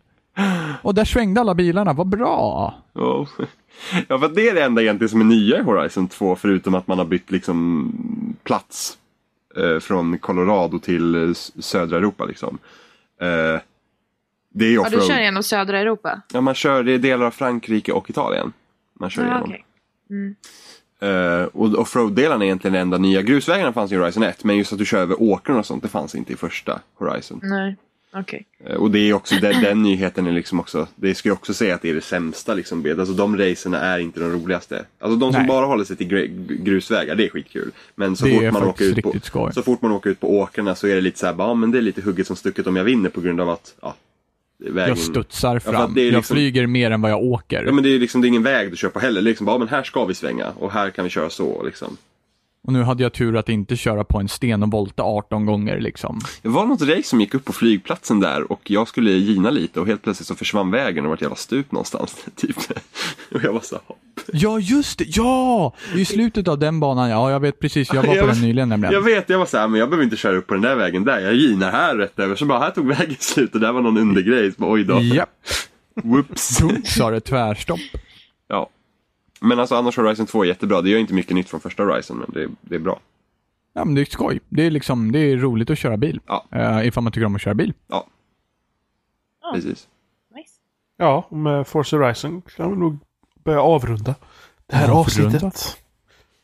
Och där svängde alla bilarna, vad bra. Ja, Ja, för det är det enda egentligen som är nya i Horizon 2 förutom att man har bytt liksom plats eh, från Colorado till eh, södra Europa liksom. Eh, det är Ja, du kör genom södra Europa? Ja, man kör i delar av Frankrike och Italien. Man kör Ja, igenom. okej. Mm. Eh, och offroad-delen är egentligen den enda nya. Grusvägarna fanns i Horizon 1 men just att du kör över åkrarna och sånt det fanns inte i första Horizon. Nej, okej. Eh, Och det är också den, den nyheten är liksom också, det ska jag också säga att det är det sämsta liksom. Alltså de racerna är inte de roligaste. Alltså de som Nej. bara håller sig till grusvägar, det är skitkul. Men så Det fort, man åker ut på, skoj. så fort man åker ut på åkrarna så är det lite så här, bara, ja men det är lite hugget som stucket om jag vinner på grund av att, ja, vägen... Jag studsar fram. det är Jag liksom- flyger mer än vad jag åker. Ja men det är liksom, det är ingen väg du kör på heller. Det är liksom bara, ja, men här ska vi svänga och här kan vi köra så liksom. Och nu hade jag tur att inte köra på en sten och volta 18 gånger liksom. Det var något race som gick upp på flygplatsen där och jag skulle gina lite och helt plötsligt så försvann vägen och det var ett jävla stup någonstans. Typ. Och jag var så här, Ja, just det! Ja! I slutet av den banan, ja jag vet precis. Jag var Jag på var- den nyligen nämligen. Jag vet, jag var såhär, men jag behöver inte köra upp på den där vägen där. Jag ginar här rätt över. Så bara, här tog vägen slut och där var någon undergrej. Så bara, oj då. Japp, Whoops. då sa det tvärstopp. Men alltså annars Horizon 2 är jättebra. Det gör inte mycket nytt från första Horizon, men det, det är bra. Ja, men det är skoj. Det är liksom, det är roligt att köra bil. Ja. Uh, ifall man tycker om att köra bil. Ja, Ja. precis. Nice. Ja, med Forza Horizon kan vi nog börja avrunda det här Avrunda. avsnittet.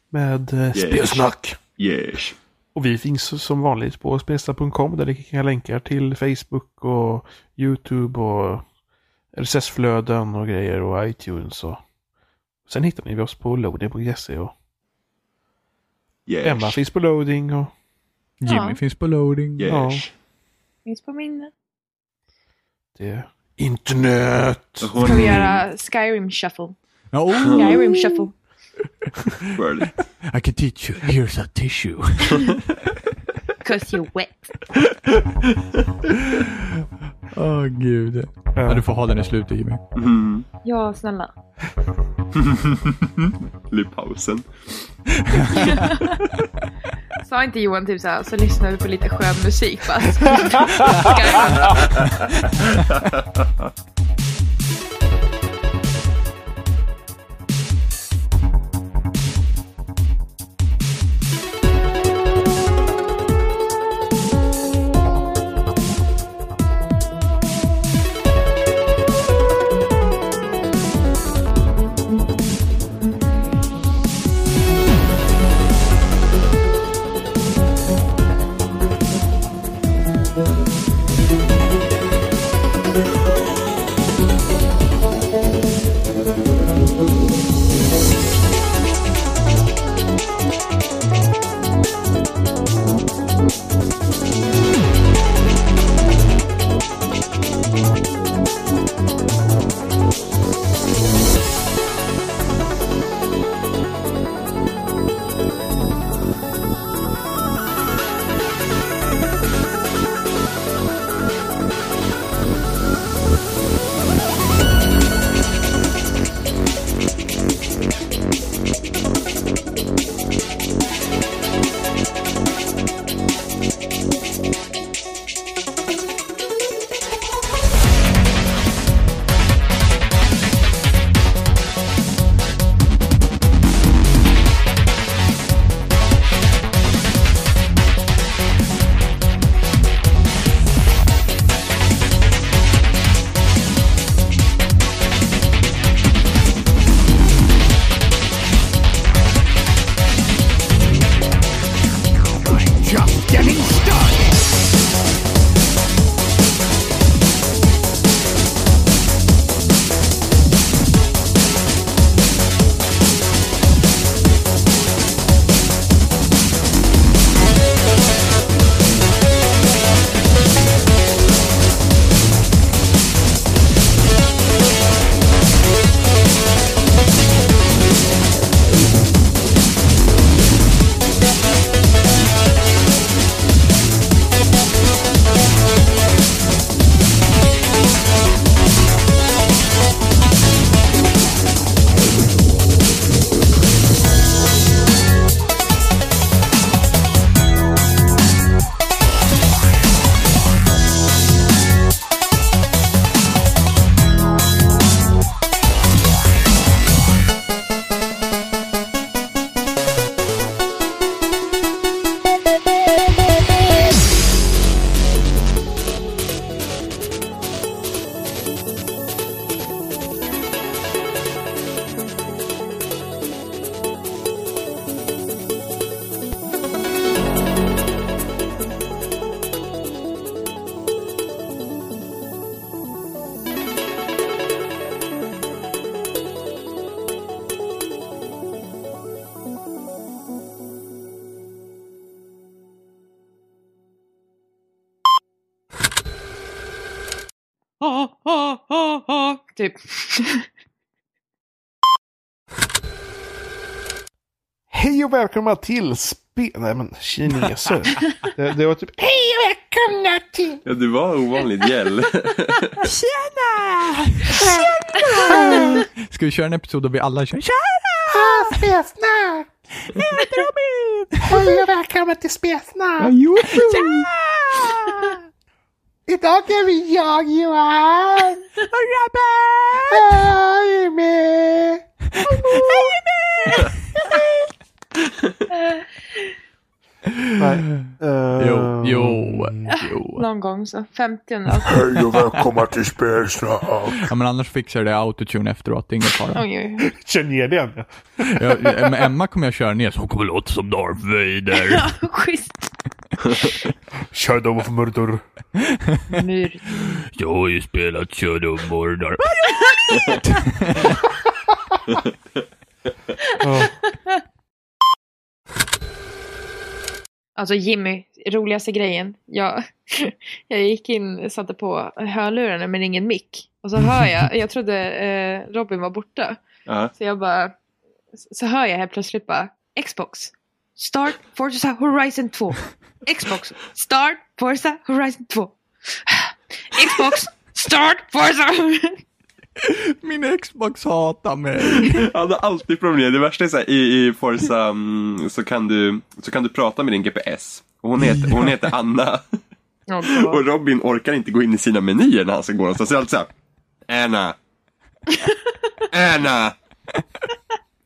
Med eh, spelsnack. Yes. Och vi finns som vanligt på spelsnack.com där ni kan länkar till Facebook och YouTube och RSS-flöden och grejer och iTunes. Och... Sen hittar ni oss på loading.se och Yes. Emma finns på loading och Jimmy Ja. finns på loading. Yes. Ja. Finns på minne. det är internet. Hon- Ska vi göra Skyrim shuffle? Ja, oh, Skyrim shuffle. I can teach you. Here's a tissue. Cause you're wet. Åh gud. Ja, du får ha den i slutet Jimmy. Mm. Ja, snälla. Blir pausen. Sa inte Johan typ såhär, så lyssnar vi på lite skön musik bara. Typ. Hej och välkomna till spe... Nej men kineser. det, det var typ Hej och välkomna till... Ja, du var ovanligt gäll. Tjena! Tjena! Ska vi köra en episod där vi alla kör Tjena! Spesna! Robin! Hej och välkomna till Spesna! Jo! Idag är vi jag Johan! Och Robin! Hej med! Nej. eh, Jo, jo, jo. Någon gång så. 50 alltså. Hej och välkomna till Spesna! Ja, men annars fixar jag det autotune efteråt, det är ingen fara. Oj, oj. Känn det igen. Jag, med Emma kommer jag köra ner så hon kommer låta som Darth Vader. Ja, schysst. Shadow of Murder. Mur. Jag har ju spelat Shadow of Mordor. Alltså Jimmy, roligaste grejen. Jag, jag gick in, satte på hörlurarna men ingen mick. Och så hör jag, jag trodde eh, Robin var borta. Ja. Så jag bara, så hör jag helt plötsligt bara Xbox. Start Forza Horizon 2. Xbox. Start Forza Horizon 2. Xbox. Start Forza. Min Xbox hatar mig. Han har alltid problem. Det värsta är så här, i, i Forza mm, så, kan du, så kan du prata med din GPS. Och hon heter, hon heter Anna. Oh, Och Robin orkar inte gå in i sina menyer när han ska gå någonstans. Så är alltid så här. Anna. Anna.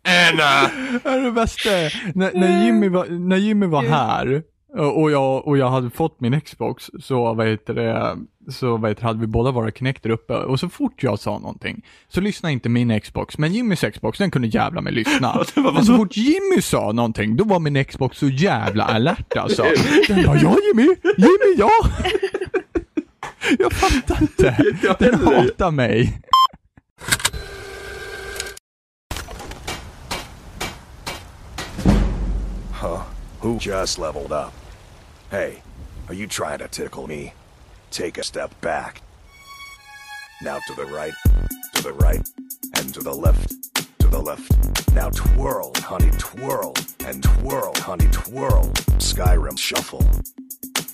Anna. Det är det bästa. När, när, Jimmy var, när Jimmy var här och jag, och jag hade fått min Xbox så, vad heter det, så vad heter det, hade vi båda våra Kinect där uppe och så fort jag sa någonting så lyssnade inte min Xbox, men Jimmys Xbox den kunde jävla mig lyssna. Men så fort Jimmy sa någonting då var min Xbox så jävla alert alltså. Den bara, ja Jimmy, Jimmy ja! Jag fattar inte. Den hatar mig. Huh? Who just leveled up? Hey, are you trying to tickle me? Take a step back. Now to the right, to the right, and to the left, to the left. Now twirl, honey, twirl, and twirl, honey, twirl. Skyrim shuffle.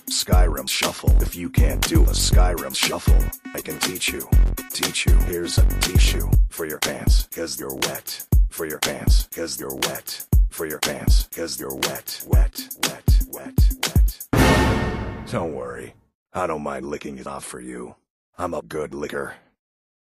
Skyrim shuffle. If you can't do a Skyrim shuffle, I can teach you. Teach you. Here's a tissue for your pants, cause you're wet. For your pants, cause you're wet. For your pants, cause you're wet, wet, wet, wet, wet. Don't worry. I don't mind licking it off for you. I'm a good licker.